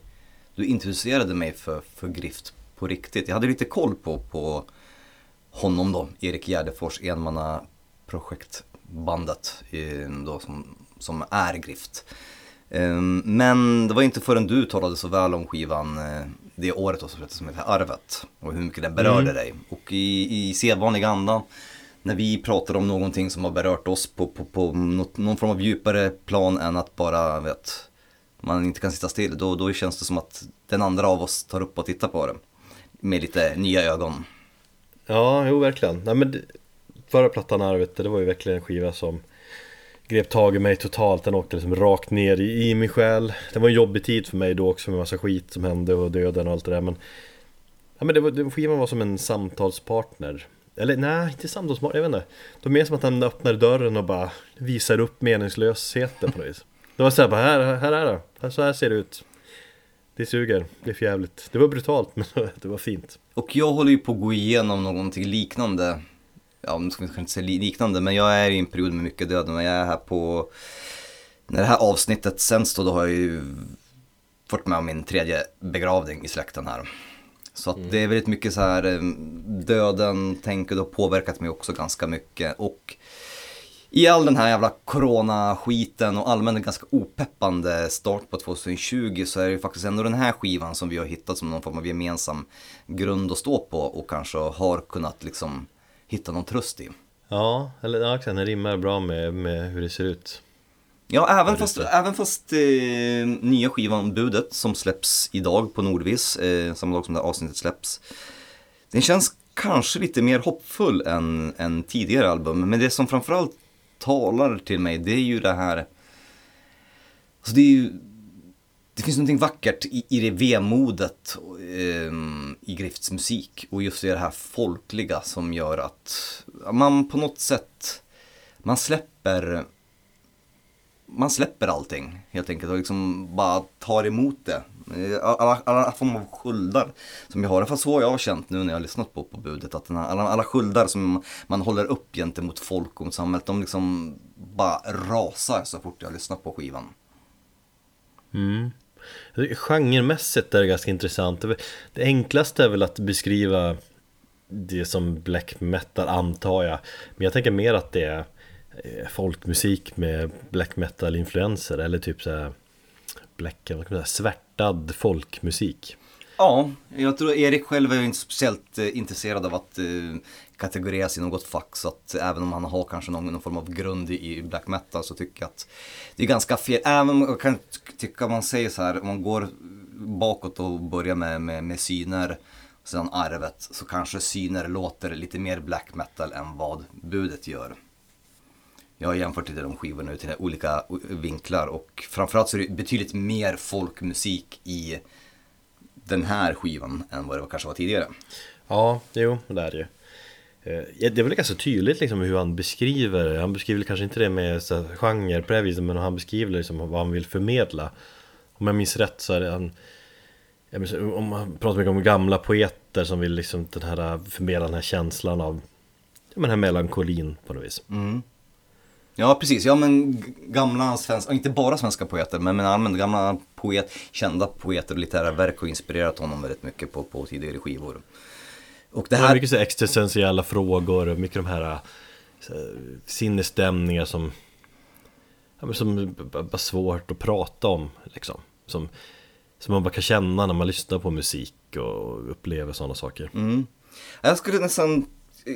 du introducerade mig för, för grift på riktigt. Jag hade lite koll på, på honom då, Erik Gärdefors, enmannaprojektbandet eh, då, som, som är grift. Ehm, men det var inte förrän du talade så väl om skivan det året då, som heter- Arvet och hur mycket den berörde dig. Och i, i sedvanlig anda när vi pratar om någonting som har berört oss på, på, på något, någon form av djupare plan än att bara, vet, man inte kan sitta still. Då, då känns det som att den andra av oss tar upp och tittar på det. Med lite nya ögon. Ja, jo verkligen. Nej, men förra plattan Arvet, det var ju verkligen en skiva som grep tag i mig totalt. Den åkte liksom rakt ner i, i min själ. Det var en jobbig tid för mig då också med massa skit som hände och döden och allt det där. Men, ja, men det var, det, skivan var som en samtalspartner. Eller nej, inte samtalspartner, jag vet inte. Det var mer som att han öppnade dörren och bara visar upp meningslösheten på något vis. Det var såhär bara, här, här är det. Här, så här ser det ut. Det suger, det är för jävligt. Det var brutalt men det var fint. Och jag håller ju på att gå igenom någonting liknande. Ja, nu ska vi kanske inte säga liknande, men jag är i en period med mycket död. Men jag är här på... När det här avsnittet sänds då, då har jag ju varit med om min tredje begravning i släkten här. Så att det är väldigt mycket så här, eh, döden, tänker då, påverkat mig också ganska mycket. Och i all den här jävla corona-skiten och allmän ganska opeppande start på 2020 så är det ju faktiskt ändå den här skivan som vi har hittat som någon form av gemensam grund att stå på och kanske har kunnat liksom hitta någon tröst i. Ja, eller ja, exakt, den rimmar bra med, med hur det ser ut. Ja, även fast, även fast eh, nya skivan Budet som släpps idag på Nordvis, eh, samma dag som det här avsnittet släpps. Den känns kanske lite mer hoppfull än, än tidigare album, men det som framförallt talar till mig det är ju det här, alltså det är ju, det finns någonting vackert i, i det vemodet eh, i Grifts musik och just det här folkliga som gör att man på något sätt, man släpper man släpper allting helt enkelt och liksom bara tar emot det. Alla, alla former av sköldar som jag har, fast så har jag känt nu när jag har lyssnat på, på budet. Att den här, alla, alla sköldar som man håller upp gentemot folk och mot samhället, de liksom bara rasar så fort jag lyssnar på skivan. Mm. Genremässigt är det ganska intressant. Det- enklaste är väl att beskriva det som black metal antar jag. Men jag tänker mer att det är eh, folkmusik med black metal influenser eller typ så här black, vad kan man säga, svärtad folkmusik. Ja, jag tror Erik själv är inte speciellt eh, intresserad av att eh, kategoreras i något fack så att även om han har kanske någon, någon form av grund i, black metal så tycker jag att det är ganska fel. Även om jag kan tycka man säger så här, om man går bakåt och börjar med, med, med syner och sedan arvet så kanske syner låter lite mer black metal än vad budet gör. Jag har jämfört lite de skivorna utifrån olika vinklar och framförallt så är det betydligt mer folkmusik i den här skivan än vad det kanske var tidigare. Ja, jo, det är det ju. Eh, det är väl ganska tydligt liksom hur han beskriver det. Han beskriver kanske inte det med så här, genre på det viset, men han beskriver liksom vad han vill förmedla. Om jag minns rätt så är det han minns, om man pratar mycket om gamla poeter som vill liksom den här, eh, förmedla den här känslan av den här melankolin på något vis. Mm. Ja, precis. Ja, men gamla svenska, inte bara svenska poeter, men, men allmänt gamla poet, kända poeter och litterära verk har inspirerat honom väldigt mycket på, på tidigare skivor. Och det Det är här, mycket så existentiella frågor och mycket de här, så här sinnesstämningar som ja, som bara svårt att prata om liksom. Som, som man bara kan känna när man lyssnar på musik och upplever sådana saker. Mm. Jag skulle nästan,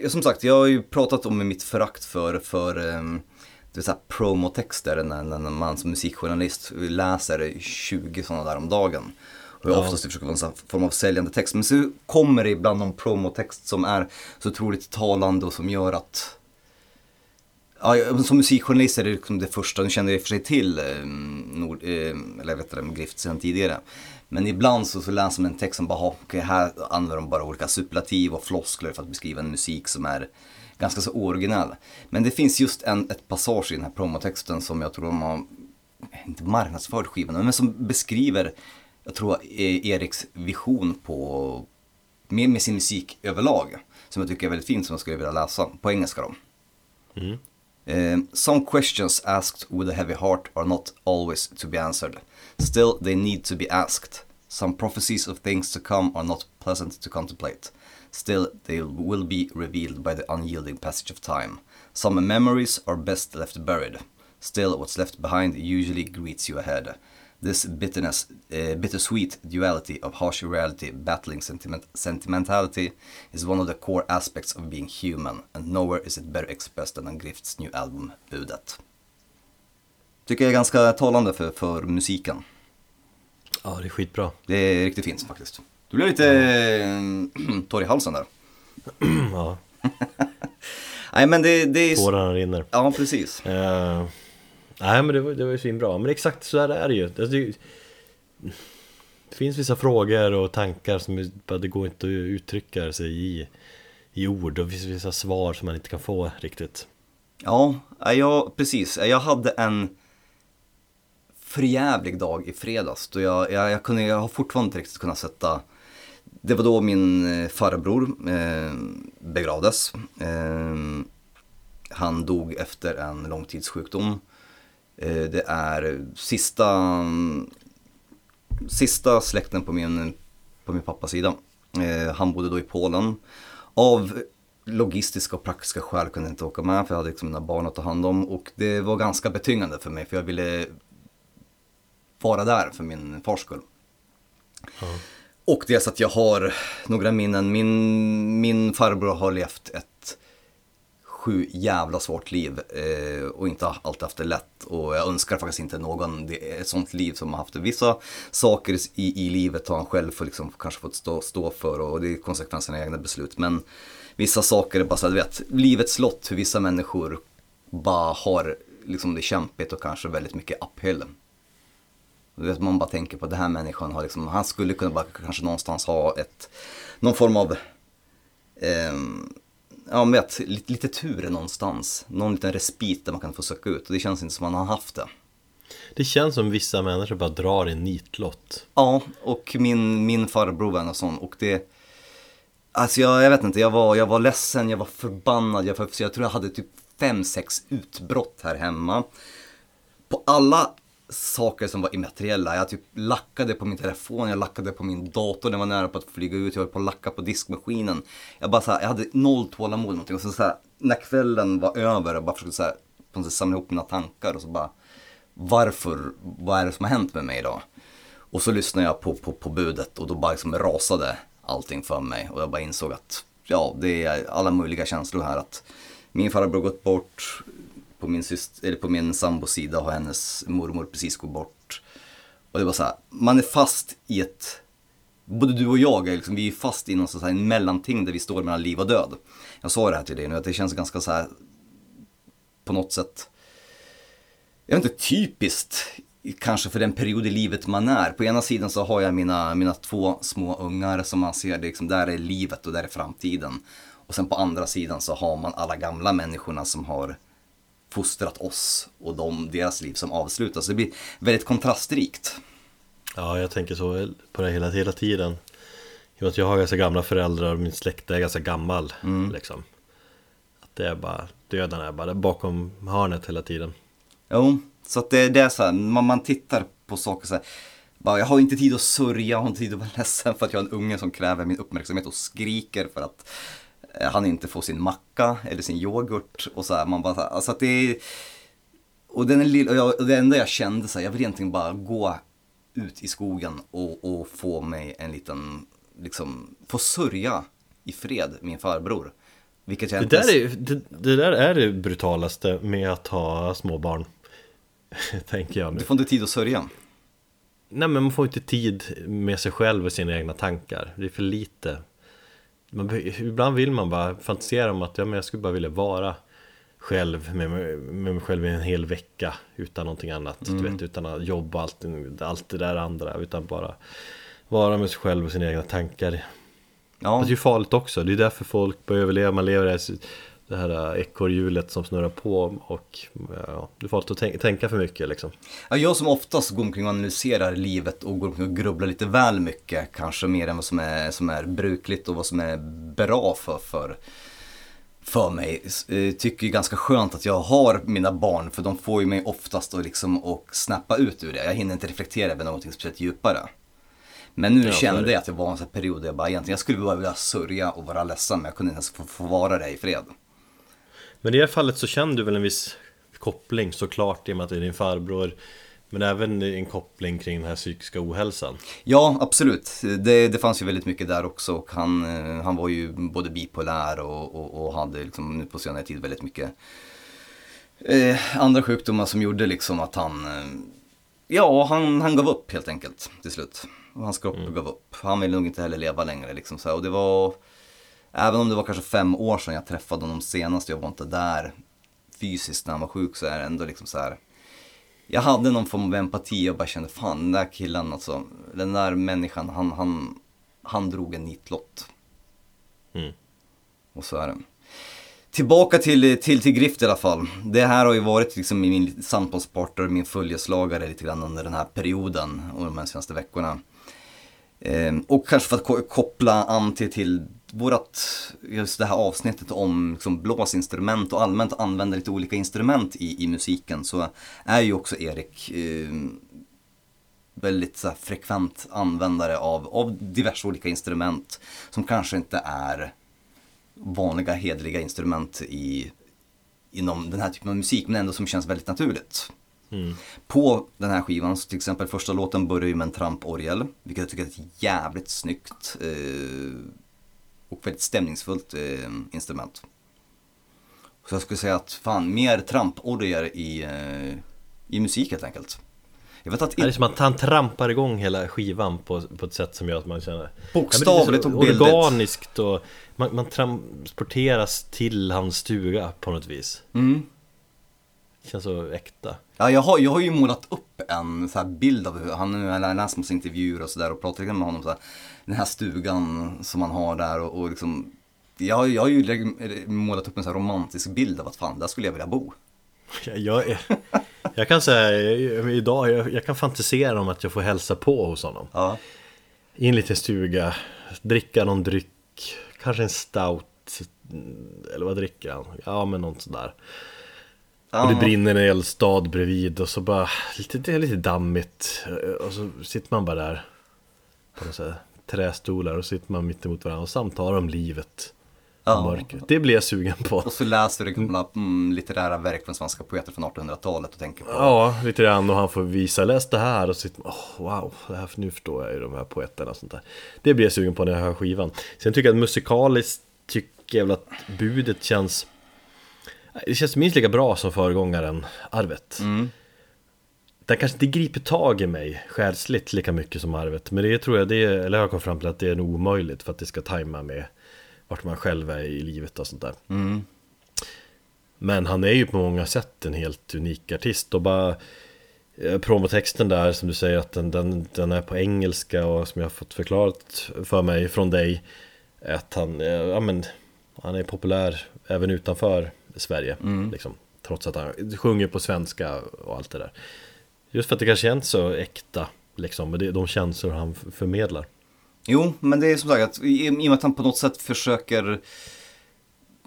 som sagt, jag har ju pratat om mitt förakt för, för um, det vill säga promotexter när, när när man som musikjournalist läser 20 sådana där om dagen. Och jag Ja. oftast försöker vara en form av säljande text. Men så kommer det ibland någon promotext som är så otroligt talande och som gör att Ja, som musikjournalist är det liksom det första, nu känner jag i och för sig till eh, Nord, eh, eller vet inte, Grift sen tidigare. Men ibland så, så läser man en text som bara, "Ha, okej här använder de bara olika superlativ och floskler för att beskriva en musik som är ganska så originell. Men det finns just en, ett passage i den här promotexten som jag tror de har, inte marknadsfört skivan, men som beskriver, jag tror, eh, Eriks vision på, med, med sin musik överlag. som jag tycker är väldigt fint som jag skulle vilja läsa på engelska då. Eh, some questions asked with a heavy heart are not always to be answered. Still, they need to be asked. Some prophecies of things to come are not pleasant to contemplate. Still, they will be revealed by the unyielding passage of time. Some memories are best left buried. Still, what's left behind usually greets you ahead. This bitterness, uh, bittersweet duality of harsh reality battling sentiment, sentimentality is one of the core aspects of being human, and nowhere is it better expressed than on Grifts new album, Budet. Tycker jag är ganska talande för, för musiken. Ja, det är skitbra. Det är riktigt fint faktiskt. Du blev lite eh, torr i halsen där. Ja, Nej men det, det är... tårarna rinner. Ja, precis. Eh, nej men det var, det var ju svinbra, men exakt så här är det ju. Alltså, det, det finns vissa frågor och tankar som bara det går inte att uttrycka sig i, i ord och det finns vissa svar som man inte kan få riktigt. Ja, jag, precis. Jag hade en förjävlig dag i fredags. Då jag, jag, jag, kunde, jag har fortfarande inte riktigt kunnat sätta... Det var då min eh, farbror eh, begravdes. Eh, han dog efter en långtidssjukdom. Eh, det är sista, sista släkten på min, på min pappas sida. Eh, han bodde då i Polen. Av logistiska och praktiska skäl kunde jag inte åka med för jag hade liksom mina barn att ta hand om. Och det var ganska betyngande för mig för jag ville vara där för min fars skull. Och dels att jag har några minnen. Min, min farbror har levt ett sju jävla svårt liv eh, och inte alltid haft det lätt. Och jag önskar faktiskt inte någon det är ett sånt liv som har haft det. Vissa saker i, i livet har han själv för liksom, kanske fått stå, stå för och det är konsekvenserna av egna beslut. Men vissa saker är bara så här, du vet, livets lott hur vissa människor bara har liksom det kämpigt och kanske väldigt mycket uphill. Du vet, man bara tänker på den här människan har liksom, han skulle kunna bara kanske någonstans ha ett, någon form av, eh, ja vet, lite, lite tur någonstans. Någon liten respit där man kan få söka ut och det känns inte som att han har haft det. Det känns som vissa människor bara drar en nitlott. Ja, och min, min farbror var en sån och det Alltså jag, jag vet inte, jag var, jag var ledsen, jag var förbannad, jag, jag tror jag hade typ fem, sex utbrott här hemma. På alla saker som var immateriella, jag typ lackade på min telefon, jag lackade på min dator, den var nära på att flyga ut, jag höll på att lacka på diskmaskinen. Jag bara så här, jag hade noll tålamod eller någonting. Och så, så här, när kvällen var över, jag bara försökte så här, på något sätt samla ihop mina tankar och så bara varför, vad är det som har hänt med mig idag? Och så lyssnade jag på, på, på budet och då bara liksom rasade allting för mig. Och jag bara insåg att ja, det är alla möjliga känslor här. Att min farbror gått bort, på min, syster, eller på min sambos sida har hennes mormor precis gått bort. Och det var så här, man är fast i ett, både du och jag är liksom, vi är fast i någon sån här mellanting där vi står mellan liv och död. Jag sa det här till dig nu, att det känns ganska så här på något sätt jag vet inte, typiskt kanske för den period i livet man är. På ena sidan så har jag mina, mina två små ungar som man ser, det liksom, där är livet och där är framtiden. Och sen på andra sidan så har man alla gamla människorna som har fostrat oss och de, deras liv som avslutas. Det blir väldigt kontrastrikt. Ja, jag tänker så på det hela, hela tiden. I att jag har ganska gamla föräldrar och min släkt är ganska gammal. Liksom. Att det är bara, döden är bara bakom hörnet hela tiden. Jo, så att det, det är så här, man, man tittar på saker så här. Bara, jag har inte tid att sörja, jag har inte tid att vara ledsen för att jag har en unge som kräver min uppmärksamhet och skriker för att han inte får sin macka eller sin yoghurt och så här. Man bara, alltså att det är, och, den är lill, och, jag, och det enda jag kände så här, jag vill egentligen bara gå ut i skogen och, och få mig en liten, liksom, få sörja i fred min farbror. Vilket jag Det där, är, det, det där är det brutalaste med att ha små barn. Tänker jag nu. Du får inte tid att sörja. Nej men man får inte tid med sig själv och sina egna tankar. Det är för lite. Man, ibland vill man bara fantisera om att ja, men jag skulle bara vilja vara själv med med mig själv i en hel vecka utan någonting annat. Du vet, utan att jobba allt, allt det där andra. Utan bara vara med sig själv och sina egna tankar. Ja. Fast det är ju farligt också, det är därför folk börjar överleva, man lever här Det här ekorrhjulet som snurrar på och ja, du får alltid tänka, tänka för mycket liksom. Ja, jag som oftast går omkring och analyserar livet och går omkring och grubblar lite väl mycket, kanske mer än vad som är, som är brukligt och vad som är bra för, för, för mig. Eh, Tycker ganska skönt att jag har mina barn, för de får ju mig oftast att liksom och snappa ut ur det. Jag hinner inte reflektera över någonting speciellt djupare. Men nu Ja, kände jag att det var en sån period där jag bara egentligen, jag skulle bara vilja sörja och vara ledsen, men jag kunde inte ens få, få vara det i fred. Men i det här fallet så känner du väl en viss koppling såklart i och med att det är din farbror Men även en koppling kring den här psykiska ohälsan Ja, absolut. Det, det fanns ju väldigt mycket där också och han, eh, han var ju både bipolär och, och, och hade liksom nu på senare tid väldigt mycket eh, andra sjukdomar som gjorde liksom att han, eh, ja, han, han gav upp helt enkelt till slut. Och hans kropp gav upp. Han ville nog inte heller leva längre liksom så här. Och det var, även om det var kanske fem år sedan jag träffade honom senast, jag var inte där fysiskt när han var sjuk så är det ändå liksom så här jag hade någon form av empati och bara kände fan den där killen alltså, den där människan, han, han, han drog en nitlott. Mm. Och så är det. Tillbaka till, till, till Grift i alla fall. Det här har ju varit liksom min samtalspartner, min följeslagare lite grann under den här perioden och de här senaste veckorna. Eh, och kanske för att ko- koppla an till, till vårat, just det här avsnittet om liksom blåsinstrument och allmänt använda lite olika instrument i, i musiken så är ju också Erik eh, väldigt så här, frekvent användare av, av diverse olika instrument som kanske inte är vanliga hederliga instrument i, inom den här typen av musik men ändå som känns väldigt naturligt. På den här skivan, så till exempel första låten börjar ju med en tramporgel, vilket jag tycker är ett jävligt snyggt eh, och väldigt stämningsfullt eh, instrument. Så jag skulle säga att fan, mer tramporgel i, eh, i musik helt enkelt. Jag vet att Det är som att han trampar igång hela skivan på, på ett sätt som gör att man känner Bokstavligt och bildligt. Organiskt och man, man transporteras till hans stuga på något vis Mm. Det känns så äkta Ja, jag har, jag har ju målat upp en så bild av hur han, jag har läst massa intervjuer och sådär och pratat med honom så här, Den här stugan som han har där och, och liksom jag, jag har ju målat upp en så här romantisk bild av att fan, där skulle jag vilja bo. Jag, jag, jag kan säga jag- idag, jag, jag kan fantisera om att jag får hälsa på hos honom Ja. I en liten stuga, dricka någon dryck, kanske en stout Eller vad dricker han? Ja men något sådär Och det brinner en eldstad bredvid och så bara, lite, det är lite dammigt Och så sitter man bara där På så här trästolar och sitter man mitt emot varandra och samtalar om livet Ja. mörkret Det blir jag sugen på. Och så läser du gamla mm, litterära verk från svenska poeter från 1800-talet och tänker på Ja, lite grann. Och han får visa, läs det här och sitter åh wow, det här, nu förstår jag ju de här poeterna och sånt där. Det blir jag sugen på när jag hör skivan. Sen tycker jag att musikaliskt tycker jag väl att budet känns Det känns minst lika bra som föregångaren Arvet Den kanske inte griper tag i mig själsligt lika mycket som Arvet Men det tror jag, det är, eller jag har kommit fram till att det är nog omöjligt för att det ska tajma med vart man själv är i livet och sånt där. Men han är ju på många sätt en helt unik artist och bara eh, Promotexten där som du säger att den, den, den är på engelska och som jag har fått förklarat för mig från dig Att han, eh, ja men Han är populär även utanför Sverige liksom, Trots att han sjunger på svenska och allt det där Just för att det kanske känns så äkta liksom, med de känslor han förmedlar Jo, men det är som sagt att i, i och med att han på något sätt försöker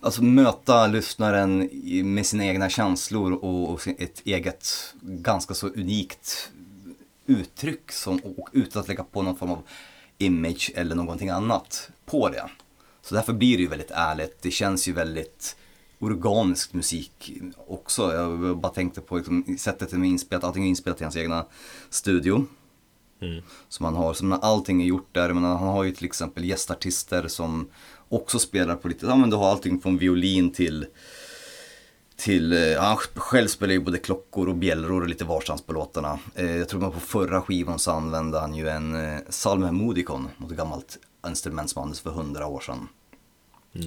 Alltså möta lyssnaren med sina egna känslor och, och ett eget ganska så unikt uttryck som, och utan att lägga på någon form av image eller någonting annat på det. Så därför blir det ju väldigt ärligt. Det känns ju väldigt organisk musik också. Jag bara tänkte på liksom, sättet det är inspelat, allting är inspelat i hans egna studio. Som han har, som allting är gjort där. Men han har ju till exempel gästartister som också spelar på lite, ja men du har allting från violin till till, eh, han själv spelar ju både klockor och bjällror och lite varstans på låtarna. Eh, jag tror att på förra skivan så använde han ju en eh, Salmemodikon, något gammalt instrument som användes för hundra år sedan.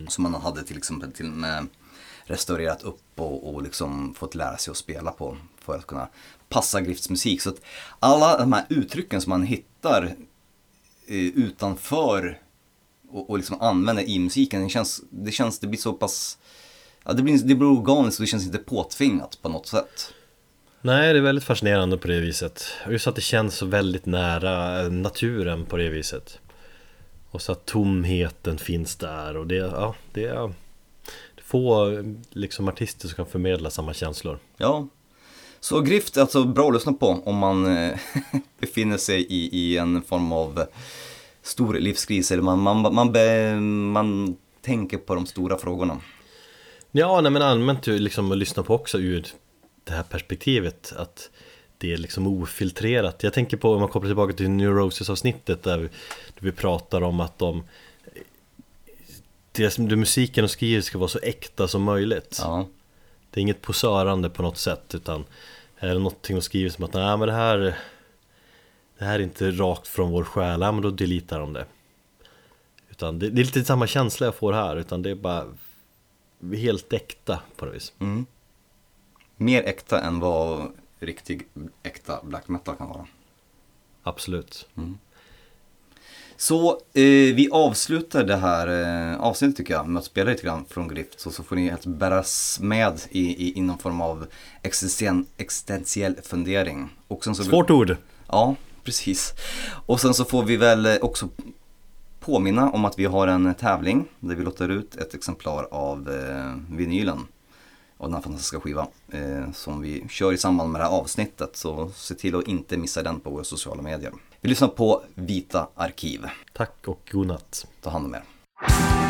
Som han hade till exempel till med restaurerat upp och, och liksom fått lära sig att spela på för att kunna passa Grifts musik. Så att alla de här uttrycken som man hittar eh, utanför och, och liksom använder i musiken, det känns, det känns, det blir så pass ja, det, blir, det blir organiskt och det känns inte påtvingat på något sätt. Nej, det är väldigt fascinerande på det viset. Just att det känns så väldigt nära eh, naturen på det viset. Och så att tomheten finns där och det, ja, det det är få liksom artister som kan förmedla samma känslor. Ja. Så Grift är alltså bra att lyssna på om man eh, befinner sig i, i en form av stor livskris eller man, man, man, be, man tänker på de stora frågorna. Ja, nej men allmänt liksom att lyssna på också ur det här perspektivet att det är liksom ofiltrerat. Jag tänker på om man kopplar tillbaka till Neurosis avsnittet där vi, där vi pratar om att de det, det musiken och skriver ska vara så äkta som möjligt. Ja. Det är inget posörande på något sätt utan är det någonting de skriver som att nej men det här Det här är inte rakt från vår själ, ja men då deletar de det Utan det, det är lite samma känsla jag får här utan det är bara Helt äkta på något vis Mer äkta än vad riktig äkta black metal kan vara. Absolut Så eh, vi avslutar det här eh, avsnittet tycker jag med att spela lite grann från Grift. Så, så får ni helt bäras med i, i, i någon form av existen, existentiell fundering. Och sen så Svårt ord! Ja, precis. Och sen så får vi väl eh, också påminna om att vi har en tävling där vi lottar ut ett exemplar av eh, vinylen av den här fantastiska skivan eh, som vi kör i samband med det här avsnittet. Så se till att inte missa den på våra sociala medier. Vi lyssnar på Vita Arkiv. Tack och godnatt Ta hand om er.